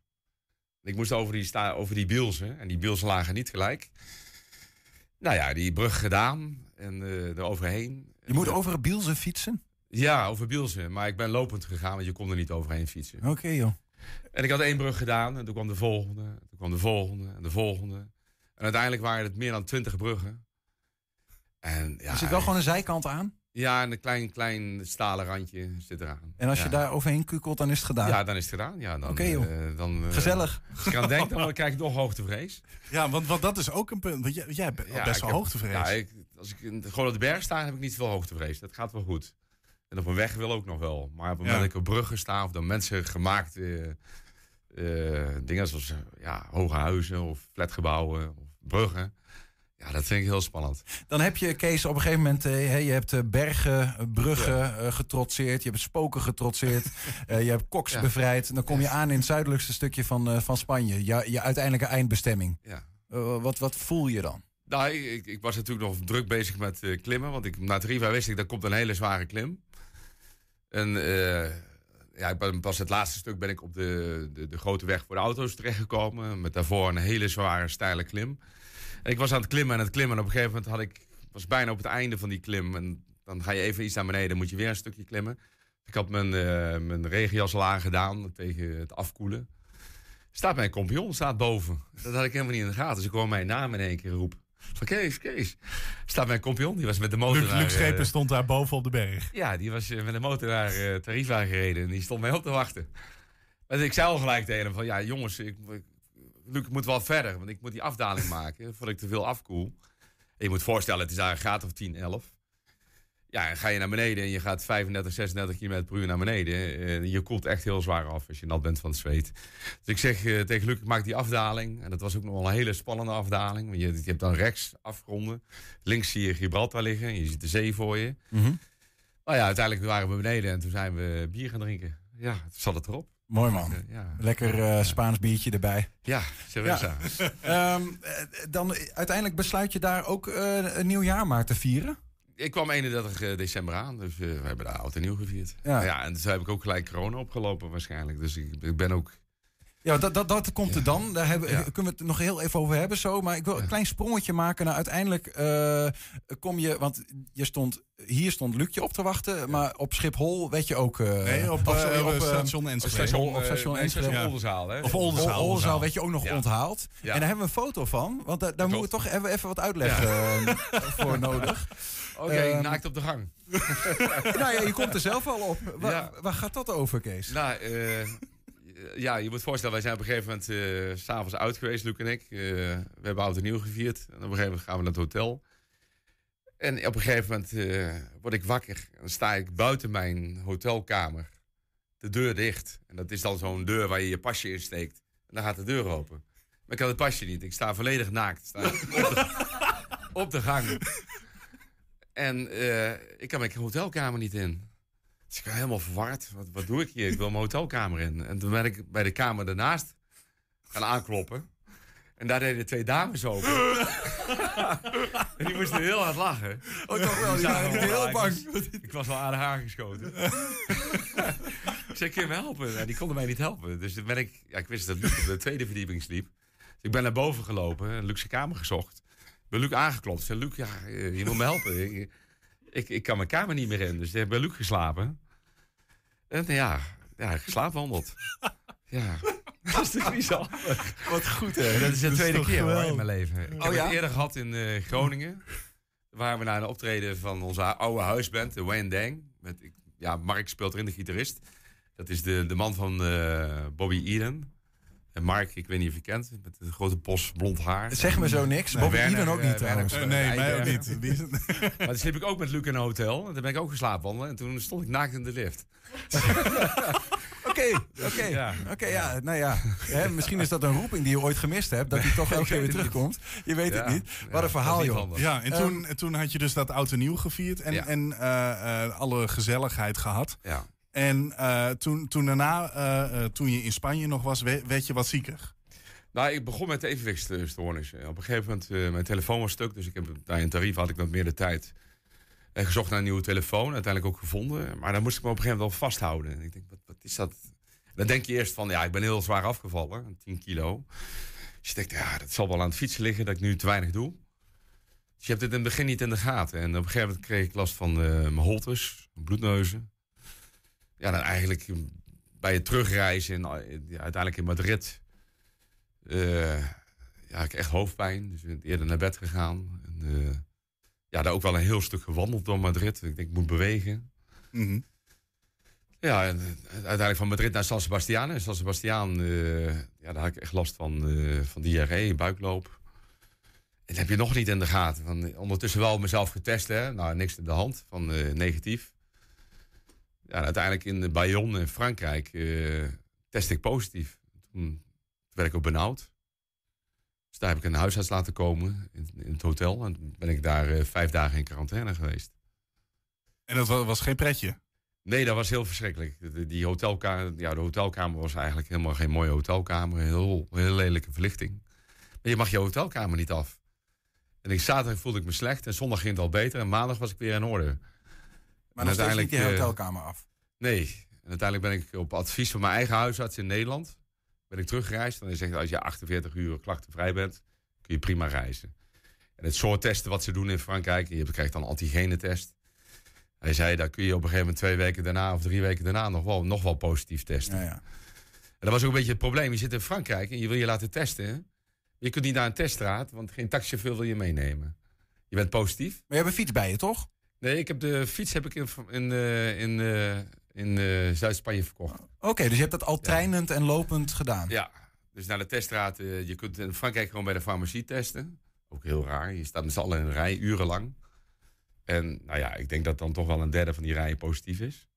Ik moest over die, sta, over die bielsen. En die bielsen lagen niet gelijk. Nou ja, die brug gedaan. En eh eroverheen. Je moet over bielsen fietsen? Ja, over bielsen. Maar ik ben lopend gegaan, want je kon er niet overheen fietsen. Oké joh. En ik had één brug gedaan en toen kwam de volgende, toen kwam de volgende en de volgende. En uiteindelijk waren het meer dan twintig bruggen. En ja, Er zit wel gewoon een zijkant aan. Ja, en een klein, klein stalen randje zit eraan. En als ja. je daar overheen kukelt, dan is het gedaan. Ja, dan is het gedaan. Ja, dan, joh. eh, dan, eh, Gezellig. Als ik aan denk, dan krijg ik nog hoogtevrees. Ja, want, want dat is ook een punt. Want jij, jij hebt Ja, best wel heb- hoogtevrees. Ja, ik, als ik in- gewoon op de berg sta, heb ik niet zoveel hoogtevrees. Dat gaat wel goed. En op een weg wil ook nog wel. Maar op het moment dat ik op bruggen sta of door mensen gemaakt eh, dingen zoals ja, hoge huizen of flatgebouwen of bruggen. Ja, dat vind ik heel spannend. Dan heb je, Kees, op een gegeven moment... eh, hè, je hebt eh, bergen, eh, bruggen eh, getrotseerd. Je hebt spoken getrotseerd. eh, je hebt koks Ja. bevrijd. Dan kom je aan in het zuidelijkste stukje van, eh, van Spanje. Je, je uiteindelijke eindbestemming. Ja. Eh, wat, wat voel je dan? Nou, ik, ik, was natuurlijk nog druk bezig met eh, klimmen. Want ik, na Tarifa wist ik, dat komt een hele zware klim. En eh, ja, ik ben, pas het laatste stuk ben ik op de, de, de grote weg voor de auto's terechtgekomen. Met daarvoor een hele zware, steile klim. Ik was aan het klimmen en het klimmen. En op een gegeven moment had ik, was bijna op het einde van die klim. En dan ga je even iets naar beneden, moet je weer een stukje klimmen. Ik had mijn, eh mijn regenjas al aangedaan tegen het afkoelen. Staat mijn compagnon, staat boven. Dat had ik helemaal niet in de gaten. Dus ik hoor mijn naam in één keer roepen. Van Kees, Kees. Staat mijn compagnon, die was met de motor Luc, Schepen eh, stond daar boven op de berg. ja, die was eh, met de motor naar eh Tarifa gereden. En die stond mij op te wachten. Dus ik zei al gelijk tegen hem van... Ja, jongens, ik, ik, Luc, ik moet wel verder. Want ik moet die afdaling maken voordat ik te veel afkoel. En je moet voorstellen, het is daar een graad of 10, 11. Ja, en ga je naar beneden en je gaat 35, 36 km per uur naar beneden. En je koelt echt heel zwaar af als je nat bent van het zweet. Dus ik zeg eh, tegen Luc, ik maak die afdaling. En dat was ook nog wel een hele spannende afdaling. Want je, je hebt dan rechts afgronden. Links zie je Gibraltar liggen. Je ziet de zee voor je. Nou ja, uiteindelijk waren we beneden en toen zijn we bier gaan drinken. Ja, toen zat het erop. Mooi man. Ja, Lekker eh, Spaans biertje erbij. ja cerveza. Ehm, eh, dan eh, uiteindelijk besluit je daar ook een nieuw jaar maar te vieren. Ik kwam 31 december aan, dus we hebben daar oud en nieuw gevierd. Ja. Ja. en dus heb ik ook gelijk corona opgelopen waarschijnlijk. Dus ik, ik ben ook... Ja, dat, dat, dat komt er dan. Daar hebben, Ja. kunnen we het nog heel even over hebben zo. Maar ik wil een klein sprongetje maken. Nou, uiteindelijk eh, kom je... Want je stond, hier stond Lucje op te wachten. Maar op Schiphol werd je ook... eh, Nee, op, of sorry, op, eh, station Enschede. station- op station Enschede. station Ja. Oldenzaal, hè? Of Oldenzaal. Ol- Oldenzaal werd je ook nog Ja. onthaald. Ja. En daar hebben we een foto van. Want da- daar moeten we toch even, even wat uitleg eh, voor nodig. Oké, Ehm, naakt op de gang. nou ja, je komt er zelf al op. Waar, Ja. waar gaat dat over, Kees? Nou, eh, ja, je moet voorstellen, wij zijn op een gegeven moment eh, s s'avonds uit geweest, Luc en ik. Eh, we hebben oud en nieuw gevierd. En op een gegeven moment gaan we naar het hotel. En op een gegeven moment eh, word ik wakker. En dan sta ik buiten mijn hotelkamer te de deur dicht. En dat is dan zo'n deur waar je je pasje in steekt. En dan gaat de deur open. Maar ik had het pasje niet. Ik sta volledig naakt. Sta op, de, op de gang. En eh, ik kan mijn hotelkamer niet in. Dus ik ben helemaal verward. Wat, wat doe ik hier? Ik wil mijn hotelkamer in. En toen ben ik bij de kamer daarnaast gaan aankloppen. En daar deden twee dames open. en die moesten heel hard lachen. Oh, toch wel? Waren me heel. Ik bang. was- Ik was wel aan de haar geschoten. ik zei, kun je me helpen? Ja, die konden mij niet helpen. Dus toen ben ik... Ja, ik wist dat Luc op de tweede verdieping sliep. Dus ik ben naar boven gelopen. zijn kamer gezocht. Ik ben Luc aangeklopt. Ik zei, Luc, ja, eh, je moet me helpen. Ik, ik, kan mijn kamer niet meer in. Dus ik heb bij Luc geslapen. En ja, ja geslaapwandeld. Ja. Dat is toch bizar? Wat goed, hè? Dat is de Dat tweede keer hoor, in mijn leven. Ik Oh, heb ja? het eerder gehad in eh, Groningen. Waar we naar een optreden van onze oude huisband, de Wayne Dang. Met, ik- ja, Mark speelt erin, de gitarist. Dat is de, de man van eh, Bobby Eden. En Mark, ik weet niet of je kent, met een grote bos blond haar. Zeg me zo niks. Nee, Bobby Werner, Eden ook eh, niet, trouwens. Eh, nee, mij ook niet. Die is- maar dan sliep ik ook met Luc in een hotel. En toen ben ik ook geslapen wandelen. En toen stond ik naakt in de lift. Oké, oké. Ja. Oké, ja, nou ja. Hè, misschien is dat een roeping die je ooit gemist hebt. Dat die toch elke keer weer terugkomt. Je weet het niet. Wat een verhaal, joh. Ja, en Ehm, toen, en toen had je dus dat oud en nieuw gevierd en, Ja. en eh, eh, alle gezelligheid gehad. Ja. En eh, toen, toen daarna, eh, eh, toen je in Spanje nog was, we- werd je wat zieker. Nou, ik begon met evenwichtsstoornissen. Op een gegeven moment, mijn telefoon was stuk, dus ik heb bij een tarief had ik wat meer de tijd. Gezocht naar een nieuwe telefoon, uiteindelijk ook gevonden. Maar dan moest ik me op een gegeven moment wel vasthouden. En ik denk, wat, wat is dat? Dan denk je eerst van, ja, ik ben heel zwaar afgevallen, 10 kilo. Dus je denkt, ja, dat zal wel aan het fietsen liggen dat ik nu te weinig doe. Dus je hebt het in het begin niet in de gaten. En op een gegeven moment kreeg ik last van mijn holtes, bloedneuzen. Ja, dan eigenlijk bij het terugreizen, ja, uiteindelijk in Madrid... eh, ja, ik echt hoofdpijn. Dus ik ben eerder naar bed gegaan. En, eh, ja, daar ook wel een heel stuk gewandeld door Madrid. Ik denk, ik moet bewegen. Mhm. Ja, en eh, uiteindelijk van Madrid naar San Sebastian. En San Sebastian, ja, daar had ik echt last van, eh, van diarree, buikloop. En dat heb je nog niet in de gaten. Van, ondertussen wel mezelf getest, hè. Nou, niks in de hand, van negatief. Ja, uiteindelijk in Bayonne in Frankrijk eh test ik positief. Toen werd ik ook benauwd. Dus daar heb ik een huisarts laten komen in, in het hotel. En toen ben ik daar eh, vijf dagen in quarantaine geweest. En dat wa- was geen pretje. Nee, dat was heel verschrikkelijk. De- Die hotelkamer, ja, de hotelkamer was eigenlijk helemaal geen mooie hotelkamer. Heel, heel lelijke verlichting. Maar je mag je hotelkamer niet af. En ik, zaterdag voelde ik me slecht en zondag ging het al beter. En maandag was ik weer in orde. Maar nog steeds niet die eh, hotelkamer af. Nee. En uiteindelijk ben ik op advies van mijn eigen huisarts in Nederland... ben ik teruggereisd. En hij zegt, als je 48 uur klachtenvrij bent... kun je prima reizen. En het soort testen wat ze doen in Frankrijk... je krijgt dan een antigenetest. Hij zei, daar kun je op een gegeven moment twee weken daarna... of drie weken daarna nog wel, nog wel positief testen. Ja, ja. En dat was ook een beetje het probleem. Je zit in Frankrijk en je wil je laten testen. Je kunt niet naar een teststraat, want geen taxichauffeur wil je meenemen. Je bent positief. Maar je hebt een fiets bij je, toch? Nee, ik heb de fiets heb ik in, in, eh, in, eh, in eh, Zuid-Spanje verkocht. Oké, dus je hebt dat al treinend en lopend gedaan. Ja, dus naar de teststraat. je kunt in Frankrijk gewoon bij de farmacie testen. Ook heel raar. Je staat met z'n allen in een rij, urenlang. En nou ja, ik denk dat dan toch wel een derde van die rijen positief is.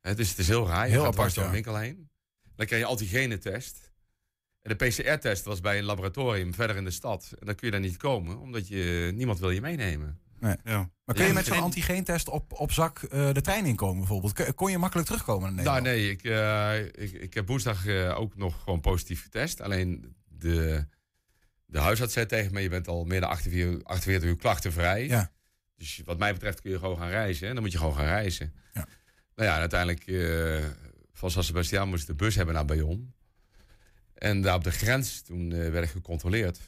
Hè, dus het is heel raar. Je Heel gaat apart, door een ja. winkel heen. Dan krijg je antigenetest. En de PCR-test was bij een laboratorium verder in de stad. En dan kun je daar niet komen, omdat je, niemand wil je meenemen. Nee. Ja. Maar kun je met zo'n en- antigeentest op, op zak eh, de trein inkomen bijvoorbeeld? Kun- Kon je makkelijk terugkomen naar Nou Nederland? nee, ik, eh, ik, ik heb woensdag eh, ook nog gewoon positief getest. Alleen de, de huisarts zei tegen me, je bent al meer dan 48 uur, 48 uur klachtenvrij. Ja. Dus wat mij betreft kun je gewoon gaan reizen. En dan moet je gewoon gaan reizen. Ja. Nou ja, uiteindelijk eh, van San Sebastian moest ik de bus hebben naar Bayonne. En daar op de grens, toen eh, werd ik gecontroleerd.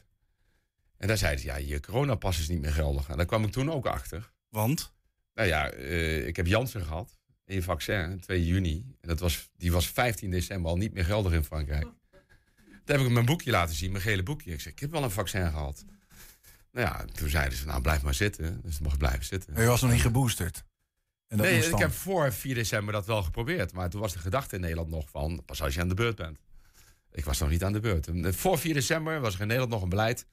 En daar zeiden ze, ja, je coronapas is niet meer geldig. En daar kwam ik toen ook achter. Want? Nou ja, eh, ik heb Janssen gehad. Een vaccin, 2 juni. En dat was, die was 15 december al niet meer geldig in Frankrijk. Toen heb ik mijn boekje laten zien, mijn gele boekje. Ik zei, ik heb wel een vaccin gehad. Nou ja, toen zeiden ze, nou blijf maar zitten. Dus dan mocht ik blijven zitten. Maar je was nog niet geboosterd. En dat nee, ik heb voor 4 december dat wel geprobeerd. Maar toen was de gedachte in Nederland nog van, pas als je aan de beurt bent. Ik was nog niet aan de beurt. Voor 4 december was er in Nederland nog een beleid.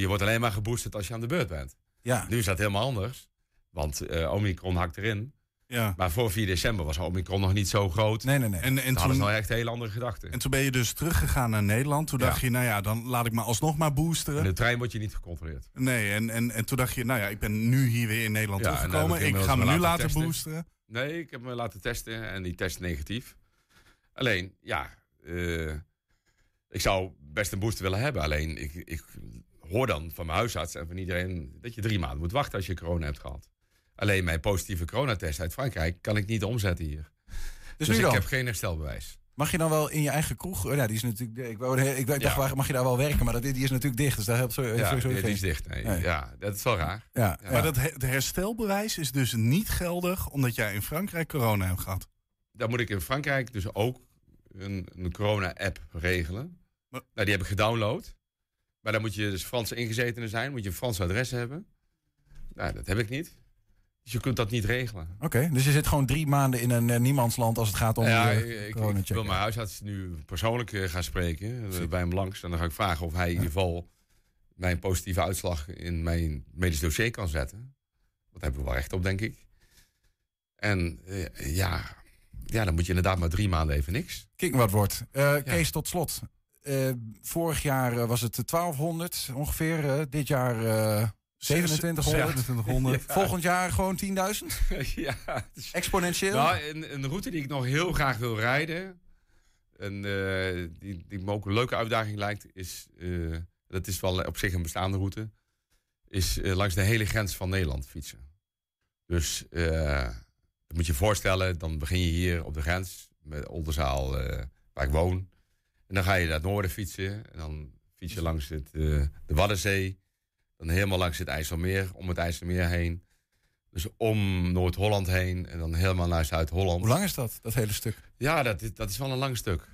Je wordt alleen maar geboosterd als je aan de beurt bent. Ja. Nu is dat helemaal anders. Want eh, Omicron hakt erin. Ja. Maar voor 4 december was Omicron nog niet zo groot. Nee, nee, nee. En, en, En toen hadden ze nou echt hele andere gedachten. en toen ben je dus teruggegaan naar Nederland. Toen Ja. dacht je, nou ja, dan laat ik me alsnog maar In boosteren. de trein word je niet gecontroleerd. Nee, en, en, en toen dacht je, nou ja, ik ben nu hier weer in Nederland Ja, teruggekomen. ik Ik ga me nu laten testen. boosteren. Nee, ik heb me laten testen en die test negatief. Alleen, ja, eh, ik zou best een booster willen hebben. Alleen, ik, ik hoor dan van mijn huisarts en van iedereen dat je drie maanden moet wachten als je corona hebt gehad. Alleen mijn positieve coronatest uit Frankrijk kan ik niet omzetten hier. Dus, Dus, ik heb geen herstelbewijs. Mag je dan wel in je eigen kroeg... oh Ja, die is natuurlijk... Ik, wou, ik dacht, Ja. waar mag je daar wel werken? Maar dat, die is natuurlijk dicht, dus daar helpt zo, Ja, sowieso die, is dicht. Nee. Nee. Ja, dat is wel raar. Ja, Ja. Maar dat he- het herstelbewijs is dus niet geldig omdat jij in Frankrijk corona hebt gehad. Dan moet ik in Frankrijk dus ook een, een corona-app regelen. Maar- Nou, die heb ik gedownload. Maar dan moet je dus Franse ingezetene zijn, moet je een Frans adres hebben. Nou, dat heb ik niet. Dus je kunt dat niet regelen. Oké, dus je zit gewoon drie maanden in een eh, niemandsland als het gaat om ja, je ik, wil mijn huisarts nu persoonlijk eh, gaan spreken eh, bij hem langs. En dan ga ik vragen of hij in ieder geval mijn positieve uitslag in mijn medisch dossier kan zetten. Dat hebben we wel recht op, denk ik. En eh, ja, ja, dan moet je inderdaad maar drie maanden even niks. Kijk wat wordt. Eh, Kees, tot slot. Eh, vorig jaar eh, was het 1200 ongeveer. eh, dit jaar eh 2700. 2700. Volgend jaar gewoon 10.000? ja, is- Exponentieel? Nou, een, een route die ik nog heel graag wil rijden. En die, die me ook een leuke uitdaging lijkt, is. dat is wel op zich een bestaande route. Is langs de hele grens van Nederland fietsen. Dus dat moet je voorstellen, dan begin je hier op de grens met Oldenzaal, waar ik woon. En dan ga je naar het noorden fietsen. En dan fiets je langs het, eh, de Waddenzee. Dan helemaal langs het IJsselmeer, om het IJsselmeer heen. Dus om Noord-Holland heen en dan helemaal naar Zuid-Holland. Hoe lang is dat, dat hele stuk? Ja, dat, is- dat is wel een lang stuk.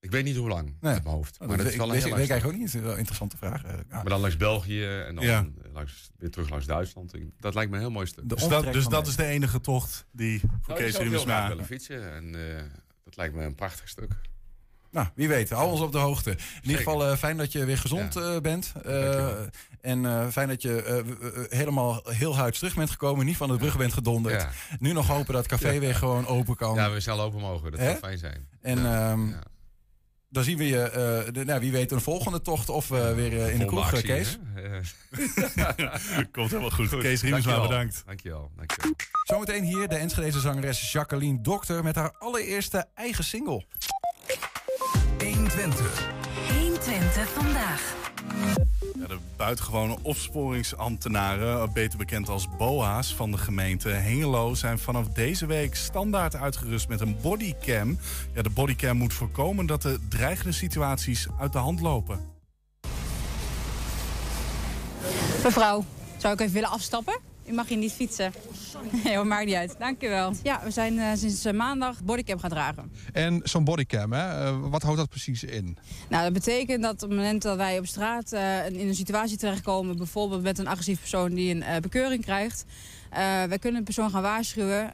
Ik weet niet hoe lang Nee. uit mijn hoofd. Oh, Maar dat dat is wel een weet, heel weet lang ik eigenlijk ook niet. Wel een interessante vraag. Maar dan langs België en dan Ja. langs, weer terug langs Duitsland. Ik- Dat lijkt me een heel mooi stuk. Dus dat, dus dat is de enige tocht die voor Nou, ik Kees zou heel graag Riemersma... willen fietsen. En eh, dat lijkt me een prachtig stuk. Nou, wie weet. Hou ons op de hoogte. In ieder geval eh, fijn dat je weer gezond Ja. eh, bent. Eh, en eh, fijn dat je helemaal heel huids terug bent gekomen. Niet van de brug bent gedonderd. Ja. Nu nog hopen dat het café Ja. weer gewoon open kan. ja, we snel open mogen. Dat zou fijn zijn. En Ja. ehm, Ja. dan zien we je, eh, de, nou, wie weet, een volgende tocht of we weer in de kroeg, actie, Kees. Komt helemaal goed. goed. Kees Dankjewel. bedankt. Dankjewel. Dankjewel. Zometeen hier de Enschedeze zangeres Jacqueline Dokter met haar allereerste eigen single. 120. 120 vandaag. Ja, de buitengewone opsporingsambtenaren, beter bekend als BOA's van de gemeente Hengelo, zijn vanaf deze week standaard uitgerust met een bodycam. Ja, de bodycam moet voorkomen dat de dreigende situaties uit de hand lopen. Mevrouw, zou ik even willen afstappen? U mag hier niet fietsen. Nee, hoor, maakt niet uit. Dankjewel. Ja, we zijn eh, sinds eh, maandag bodycam gaan dragen. En zo'n bodycam, hè? eh, wat houdt dat precies in? Nou, dat betekent dat op het moment dat wij op straat eh, in een situatie terechtkomen... bijvoorbeeld met een agressief persoon die een eh, bekeuring krijgt... eh, wij kunnen een persoon gaan waarschuwen.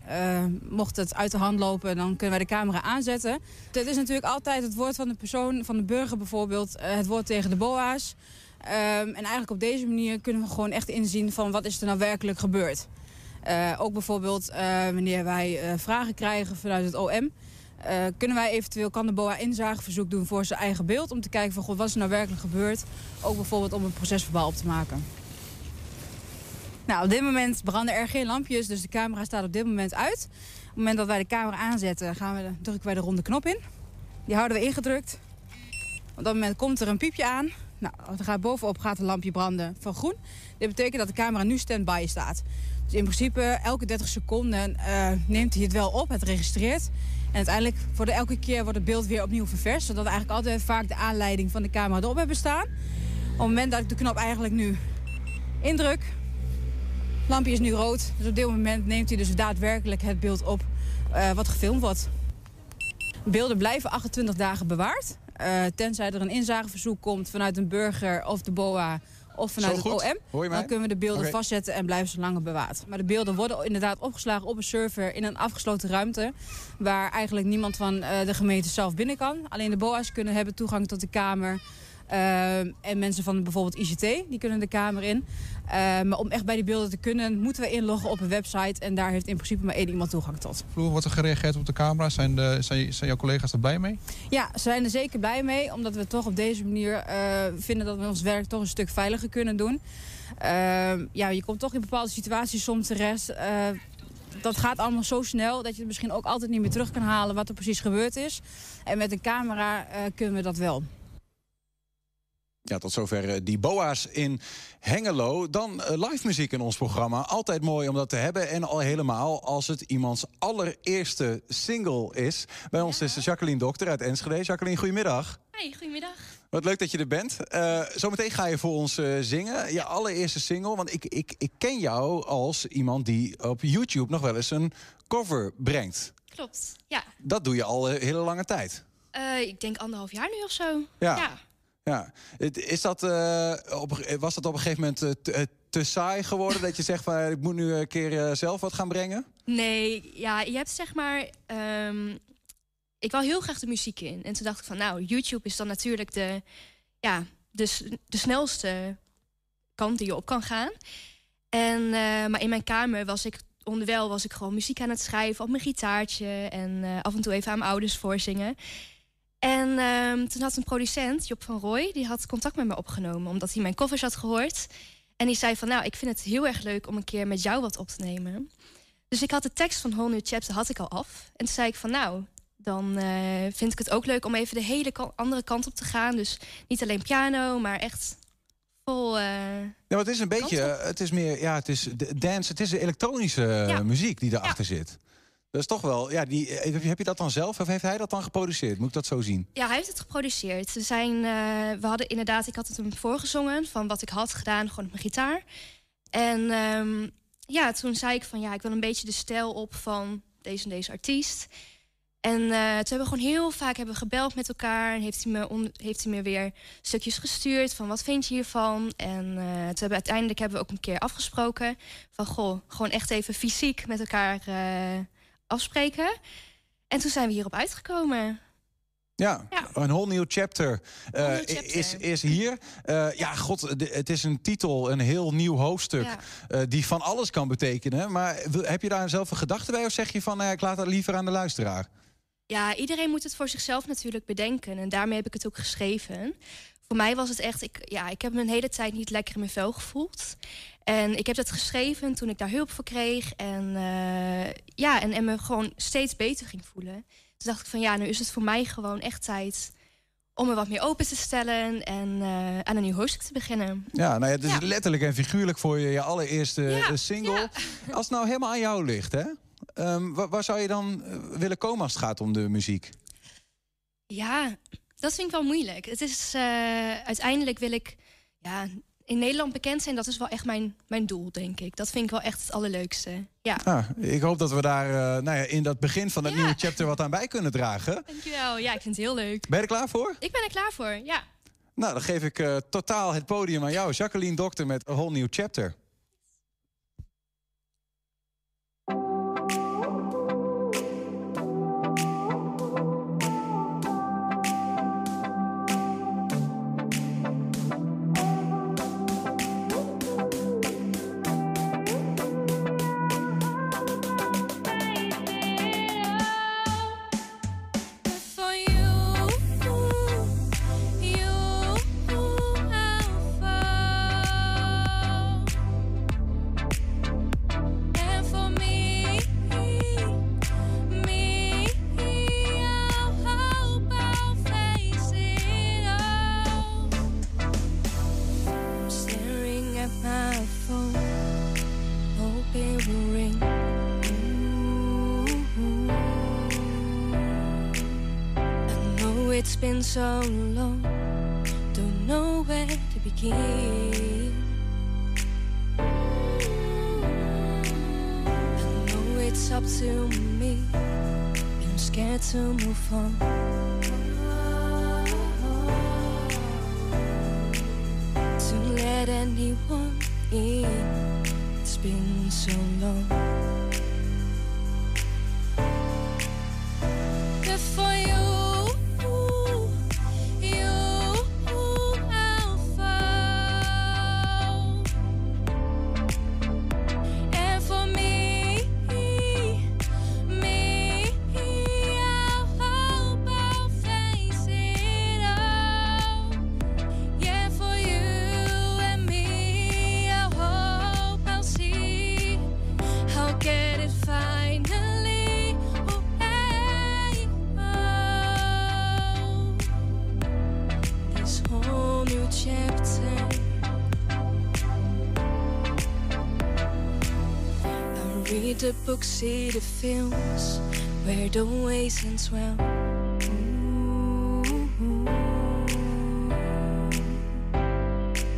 Mocht het uit de hand lopen, dan kunnen wij de camera aanzetten. Het is natuurlijk altijd het woord van de persoon, van de burger bijvoorbeeld... het woord tegen de boa's. Ehm, en eigenlijk op deze manier kunnen we gewoon echt inzien van wat is er nou werkelijk gebeurd. Eh, ook bijvoorbeeld eh, wanneer wij eh, vragen krijgen vanuit het OM... kunnen wij eventueel, kan de BOA inzageverzoek doen voor zijn eigen beeld... om te kijken van, god, wat is er nou werkelijk gebeurd? Ook bijvoorbeeld om een procesverbaal op te maken. Nou, op dit moment branden er geen lampjes, dus de camera staat op dit moment uit. Op het moment dat wij de camera aanzetten, gaan we, drukken wij de ronde knop in. Die houden we ingedrukt. Op dat moment komt er een piepje aan. Nou, er gaat bovenop gaat een lampje branden van groen. Dit betekent dat de camera nu stand-by staat. Dus in principe elke 30 seconden eh, neemt hij het wel op, het registreert. En uiteindelijk voor de elke keer wordt het beeld weer opnieuw ververst. Zodat eigenlijk altijd vaak de aanleiding van de camera erop hebben staan. Op het moment dat ik de knop eigenlijk nu indruk, lampje is nu rood. Dus op dit moment neemt hij dus daadwerkelijk het beeld op eh, wat gefilmd wordt. Beelden blijven 28 dagen bewaard. Eh, tenzij er een inzageverzoek komt vanuit een burger of de BOA of vanuit het? OM. Dan kunnen we de beelden vastzetten en blijven ze langer bewaard. Maar de beelden worden inderdaad opgeslagen op een server in een afgesloten ruimte. Waar eigenlijk niemand van eh, de gemeente zelf binnen kan. Alleen de BOA's kunnen hebben toegang tot de kamer. Ehm, en mensen van bijvoorbeeld ICT, die kunnen de kamer in. Ehm, maar om echt bij die beelden te kunnen, moeten we inloggen op een website. En daar heeft in principe maar één iemand toegang tot. Hoe wordt er gereageerd op de camera? Zijn, de, zijn, zijn jouw collega's er blij mee? Ja, ze zijn er zeker blij mee. Omdat we toch op deze manier eh, vinden dat we ons werk toch een stuk veiliger kunnen doen. Ehm, ja, je komt toch in bepaalde situaties soms terecht. Uh, dat gaat allemaal zo snel dat je het misschien ook altijd niet meer terug kan halen wat er precies gebeurd is. En met een camera uh, kunnen we dat wel. Ja, tot zover eh, die boa's in Hengelo. Dan eh, live muziek in ons programma. Altijd mooi om dat te hebben. En al helemaal als het iemands allereerste single is. Bij ons is Jacqueline Dokter uit Enschede. Jacqueline, goedemiddag. Hi, goedemiddag. Wat leuk dat je er bent. Uh, zometeen ga je voor ons uh, zingen. Je allereerste single. Want ik, ik, ik ken jou als iemand die op YouTube nog wel eens een cover brengt. Klopt, ja. Dat doe je al een hele lange tijd. Uh, ik denk anderhalf jaar nu of zo. Ja. ja. Ja. Is dat, op, was dat op een gegeven moment te, te saai geworden? dat je zegt van ik moet nu een keer zelf wat gaan brengen? Nee, ja, je hebt zeg maar. Um, ik wil heel graag de muziek in. En toen dacht ik van, nou, YouTube is dan natuurlijk de, ja, de, de snelste kant die je op kan gaan. En, maar in mijn kamer was ik onderwijl was ik gewoon muziek aan het schrijven op mijn gitaartje. En af en toe even aan mijn ouders voorzingen. En uh, toen had een producent, Job van Roy, die had contact met me opgenomen. Omdat hij mijn covers had gehoord. En die zei van, nou, ik vind het heel erg leuk om een keer met jou wat op te nemen. Dus ik had de tekst van Whole New Chapter had ik al af. En toen zei ik van, nou, dan uh, vind ik het ook leuk om even de hele andere kant op te gaan. Dus niet alleen piano, maar echt vol. Uh, ja, het is een beetje, het is meer, ja, het is dance, het is de elektronische ja. muziek die erachter ja. zit. Dat is toch wel, ja, die, heb je dat dan zelf of heeft hij dat dan geproduceerd? Moet ik dat zo zien? Ja, hij heeft het geproduceerd. We, zijn, uh, we hadden inderdaad, ik had het hem voorgezongen van wat ik had gedaan, gewoon op mijn gitaar. En um, ja, toen zei ik van ja, ik wil een beetje de stijl op van deze en deze artiest. En uh, toen hebben we gewoon heel vaak hebben gebeld met elkaar. En heeft hij, me heeft hij me weer stukjes gestuurd van wat vind je hiervan. En uh, hebben uiteindelijk hebben we ook een keer afgesproken. Van goh, gewoon echt even fysiek met elkaar afspreken. En toen zijn we hierop uitgekomen. Ja, ja, een whole new chapter, uh, new chapter. Is, is hier. Uh, ja, god, het is een titel, een heel nieuw hoofdstuk... Ja. Uh, die van alles kan betekenen. Maar heb je daar zelf een gedachte bij? Of zeg je van, ik laat dat liever aan de luisteraar? Ja, iedereen moet het voor zichzelf natuurlijk bedenken. En daarmee heb ik het ook geschreven. Voor mij was het echt, ik, ja, ik heb me een hele tijd niet lekker in mijn vel gevoeld. En ik heb dat geschreven toen ik daar hulp voor kreeg. En, uh, ja, en, en me gewoon steeds beter ging voelen. Toen dacht ik van ja, nu is het voor mij gewoon echt tijd om me wat meer open te stellen en uh, aan een nieuw hoofdstuk te beginnen. Ja, nou ja, het is ja. letterlijk en figuurlijk voor je, je allereerste ja, single. Ja. Als het nou helemaal aan jou ligt, hè? Um, waar, waar, zou je dan willen komen als het gaat om de muziek? Ja, dat vind ik wel moeilijk. Het is, uh, uiteindelijk wil ik ja, in Nederland bekend zijn. Dat is wel echt mijn, mijn doel, denk ik. Dat vind ik wel echt het allerleukste. Ja. Ah, ik hoop dat we daar uh, nou ja, in dat begin van het ja. nieuwe chapter wat aan bij kunnen dragen. Dankjewel. Ja, ik vind het heel leuk. Ben je er klaar voor? Ik ben er klaar voor, ja. Nou, dan geef ik uh, totaal het podium aan jou. Jacqueline Dokter met A Whole New Chapter. So long, don't know where to begin. I know it's up to me, and I'm scared to move on. To let anyone in, it's been so long. tuxedo films where the oasis swell.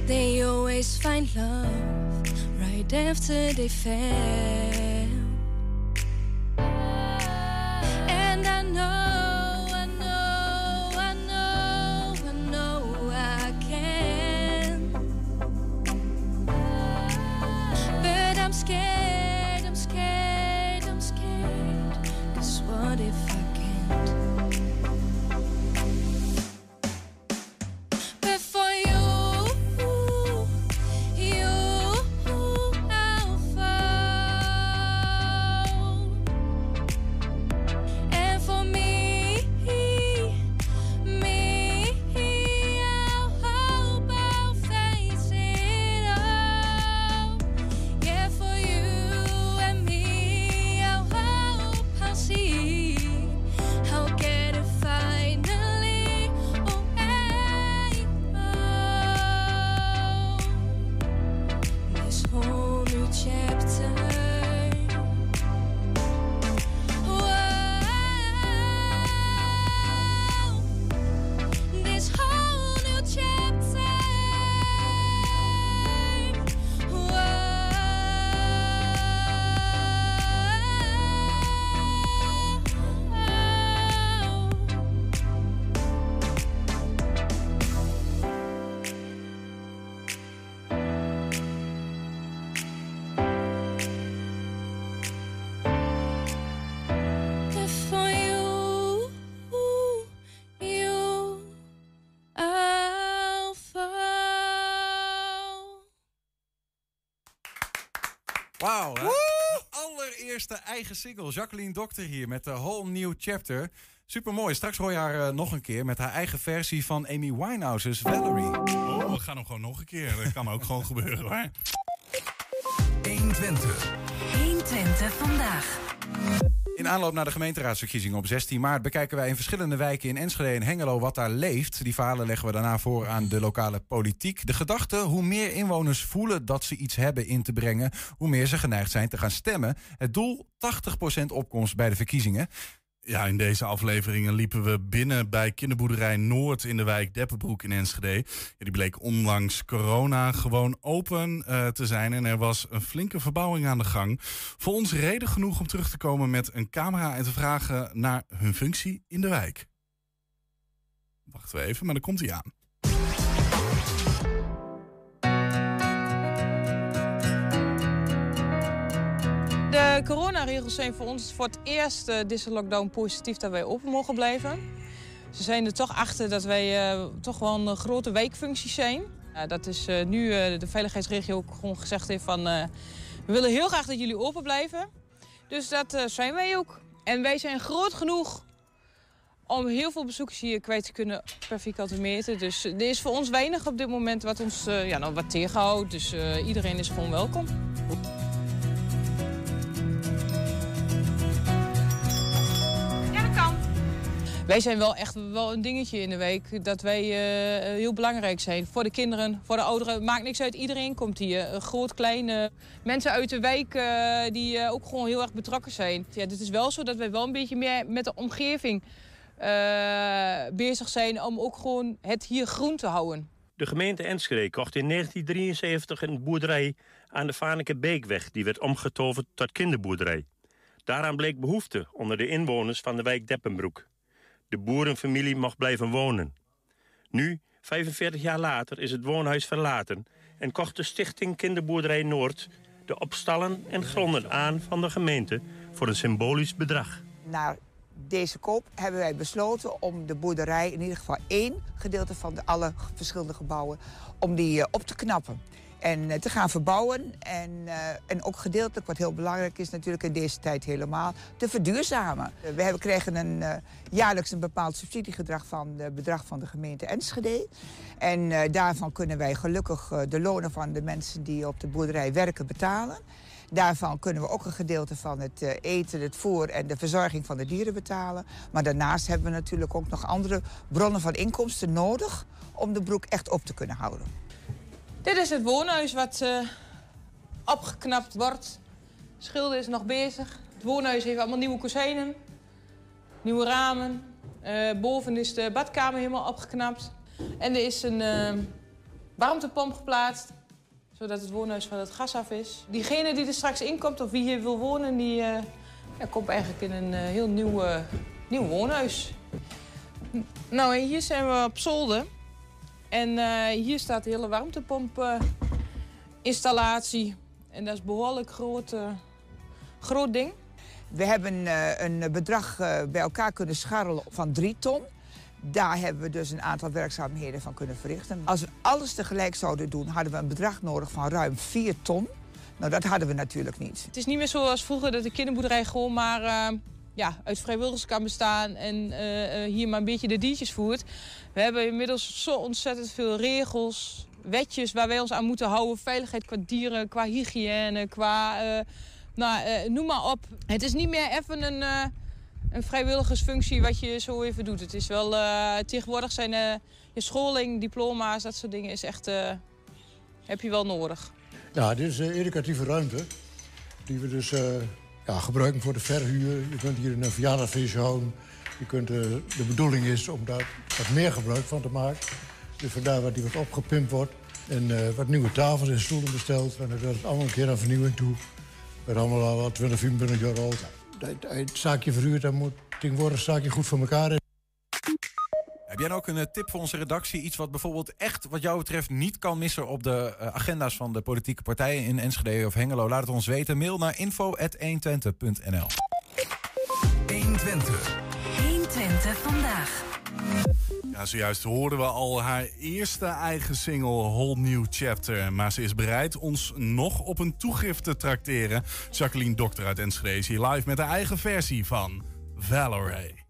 They always find love right after they fell. Allereerste eigen single. Jacqueline Dokter hier met de Whole New Chapter. Supermooi. Straks hoor je haar eh, nog een keer met haar eigen versie van Amy Winehouse's Valerie. Oh, we gaan hem gewoon nog een keer. Dat kan ook gewoon gebeuren hoor. 120. 120 vandaag. In aanloop naar de gemeenteraadsverkiezingen op 16 maart bekijken wij in verschillende wijken in Enschede en Hengelo wat daar leeft. Die verhalen leggen we daarna voor aan de lokale politiek. De gedachte, hoe meer inwoners voelen dat ze iets hebben in te brengen, hoe meer ze geneigd zijn te gaan stemmen. Het doel 80% opkomst bij de verkiezingen. Ja, in deze afleveringen liepen we binnen bij kinderboerderij Noord in de wijk Deppenbroek in Enschede. Die bleek onlangs corona gewoon open eh, te zijn en er was een flinke verbouwing aan de gang. Voor ons reden genoeg om terug te komen met een camera en te vragen naar hun functie in de wijk. Wachten we even, maar dan komt hij aan. De coronaregels zijn voor ons voor het eerst uh, deze lockdown positief dat wij open mogen blijven. Ze zijn er toch achter dat wij uh, toch wel een grote wijkfunctie zijn. Dat is nu de veiligheidsregio ook gewoon gezegd heeft van... we willen heel graag dat jullie open blijven. Dus dat zijn wij ook. En wij zijn groot genoeg om heel veel bezoekers hier kwijt te kunnen per vierkante meter. Dus er is voor ons weinig op dit moment wat ons ja, nou, wat tegenhoudt. Dus iedereen is gewoon welkom. Wij zijn wel echt wel een dingetje in de week. Dat wij uh, heel belangrijk zijn. Voor de kinderen, voor de ouderen. Maakt niks uit. Iedereen komt hier. Groot, klein. Mensen uit de wijk uh, die ook gewoon heel erg betrokken zijn. Ja, het is wel zo dat wij wel een beetje meer met de omgeving bezig zijn. Om ook gewoon het hier groen te houden. De gemeente Enschede kocht in 1973 een boerderij aan de Vaneke Beekweg. Die werd omgetoverd tot kinderboerderij. Daaraan bleek behoefte onder de inwoners van de wijk Deppenbroek. De boerenfamilie mocht blijven wonen. Nu, 45 jaar later, is het woonhuis verlaten... en kocht de stichting Kinderboerderij Noord... de opstallen en gronden aan van de gemeente voor een symbolisch bedrag. Na deze koop hebben wij besloten om de boerderij... in ieder geval één gedeelte van de alle verschillende gebouwen... om die op te knappen en te gaan verbouwen. En, uh, en ook gedeeltelijk, wat heel belangrijk is natuurlijk in deze tijd helemaal, te verduurzamen. We hebben, kregen een, jaarlijks een bepaald subsidiegedrag van het bedrag van de gemeente Enschede. En daarvan kunnen wij gelukkig de lonen van de mensen die op de boerderij werken betalen. Daarvan kunnen we ook een gedeelte van het eten, het voer en de verzorging van de dieren betalen. Maar daarnaast hebben we natuurlijk ook nog andere bronnen van inkomsten nodig om de broek echt op te kunnen houden. Dit is het woonhuis wat uh, opgeknapt wordt. Schilder is nog bezig. Het woonhuis heeft allemaal nieuwe kozijnen. Nieuwe ramen. Eh, boven is de badkamer helemaal opgeknapt. En er is een eh, warmtepomp geplaatst. Zodat het woonhuis van het gas af is. Diegene die er straks inkomt of wie hier wil wonen... die komt eigenlijk in een heel nieuw, nieuw woonhuis. Nou, en hier zijn we op zolder. En eh, hier staat de hele warmtepomp-installatie. en dat is behoorlijk groot, eh, groot ding. We hebben eh, een bedrag bij elkaar kunnen scharrelen van 3 ton. Daar hebben we dus een aantal werkzaamheden van kunnen verrichten. Als we alles tegelijk zouden doen, hadden we een bedrag nodig van ruim 4 ton. Nou, dat hadden we natuurlijk niet. Het is niet meer zoals vroeger dat de kinderboerderij gewoon maar ja, uit vrijwilligers kan bestaan en eh, eh, hier maar een beetje de diertjes voert. We hebben inmiddels zo ontzettend veel regels, wetjes waar wij ons aan moeten houden. Veiligheid qua dieren, qua hygiëne, qua eh, nou, noem maar op. Het is niet meer even een, een vrijwilligersfunctie wat je zo even doet. Het is wel, tegenwoordig zijn je scholing, diploma's, dat soort dingen is echt, heb je wel nodig. Ja, dit is een educatieve ruimte. Die we dus ja, gebruiken voor de verhuur. Je kunt hier een verjaardagsfeestje houden. Je kunt, eh, de bedoeling is om daar wat meer gebruik van te maken. Dus vandaar dat die wat opgepimpt wordt. En eh, wat nieuwe tafels en stoelen besteld. En dat is allemaal een keer aan vernieuwing toe. Zijn allemaal al wat 20, 25 jaar oud. Het, het zaakje verhuurd, dat moet tegenwoordig een zaakje goed voor elkaar. Heb jij nou ook een eh, tip voor onze redactie? Iets wat bijvoorbeeld echt, wat jou betreft, niet kan missen op de eh, agenda's van de politieke partijen in Enschede of Hengelo? Laat het ons weten. Mail naar info.120.nl. 120. 120 vandaag. Ja, zojuist hoorden we al haar eerste eigen single Whole New Chapter. Maar ze is bereid ons nog op een toegift te trakteren. Jacqueline Dokter uit Enschede is hier live met haar eigen versie van Valerie.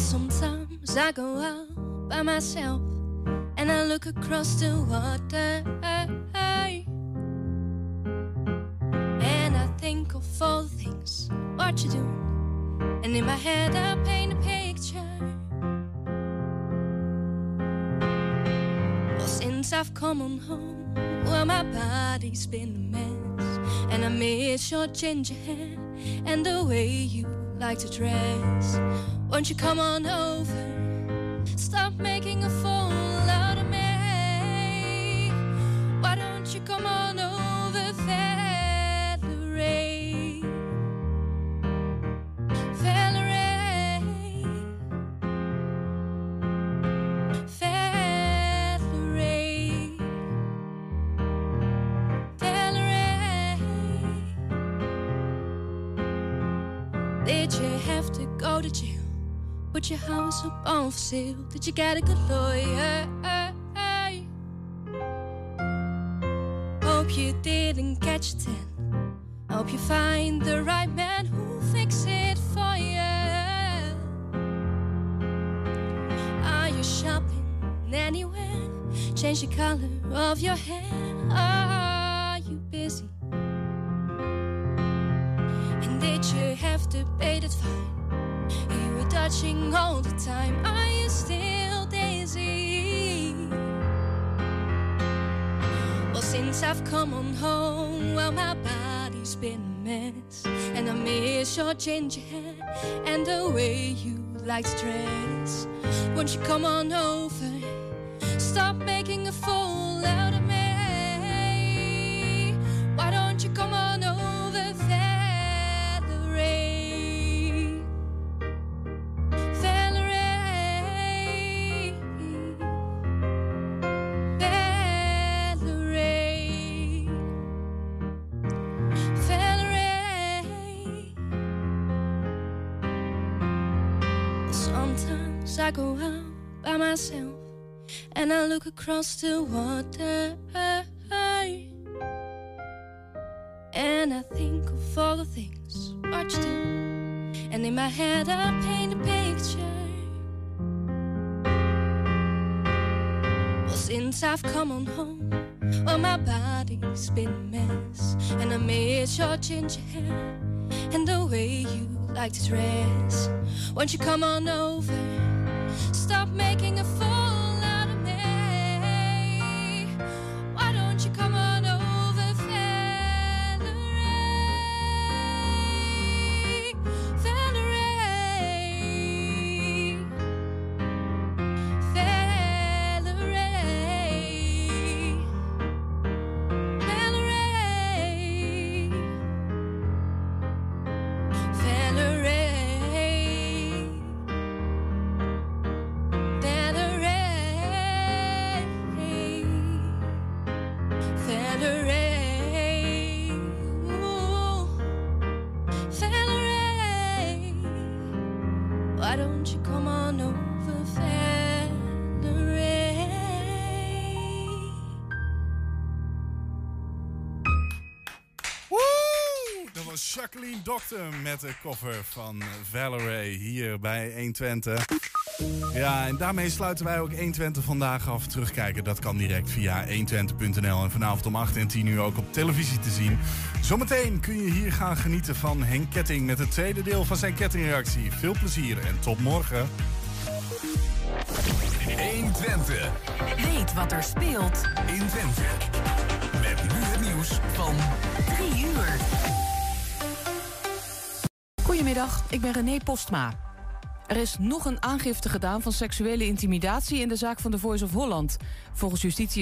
Sometimes I go out by myself and I look across the water. And I think of all the things what you do. And in my head, I paint a picture. Well, since I've come on home, well, my body's been a mess. And I miss your ginger hair and the way you like to dress. Won't you come on over? Stop making a fool your house up on for sale? Did you get a good lawyer? Hope you didn't catch a ten. Hope you find the right man who'll fix it for you. Are you shopping anywhere? Change the color of your hair. Are all the time. Are you still daisy? Well, since I've come on home, well, my body's been a mess. And I miss your ginger hair and the way you like to dress. Won't you come on over? Stop making a fool look across the water. And I think of all the things you do. And in my head I paint a picture. Well, since I've come on home, well, my body's been a mess. And I miss your ginger hair and the way you like to dress. Won't you come on over? Stop making a fool Dokter met de cover van Valerie hier bij 120. Ja, en daarmee sluiten wij ook 120 vandaag af. Terugkijken, dat kan direct via 120.nl. En vanavond om 8 en 10 uur ook op televisie te zien. Zometeen kun je hier gaan genieten van Henk Ketting met het tweede deel van zijn kettingreactie. Veel plezier en tot morgen. 120. Weet wat er speelt in Twente. Met nu het nieuws van 3 uur. Goedemiddag, ik ben René Postma. Er is nog een aangifte gedaan van seksuele intimidatie in de zaak van The Voice of Holland. Volgens justitie is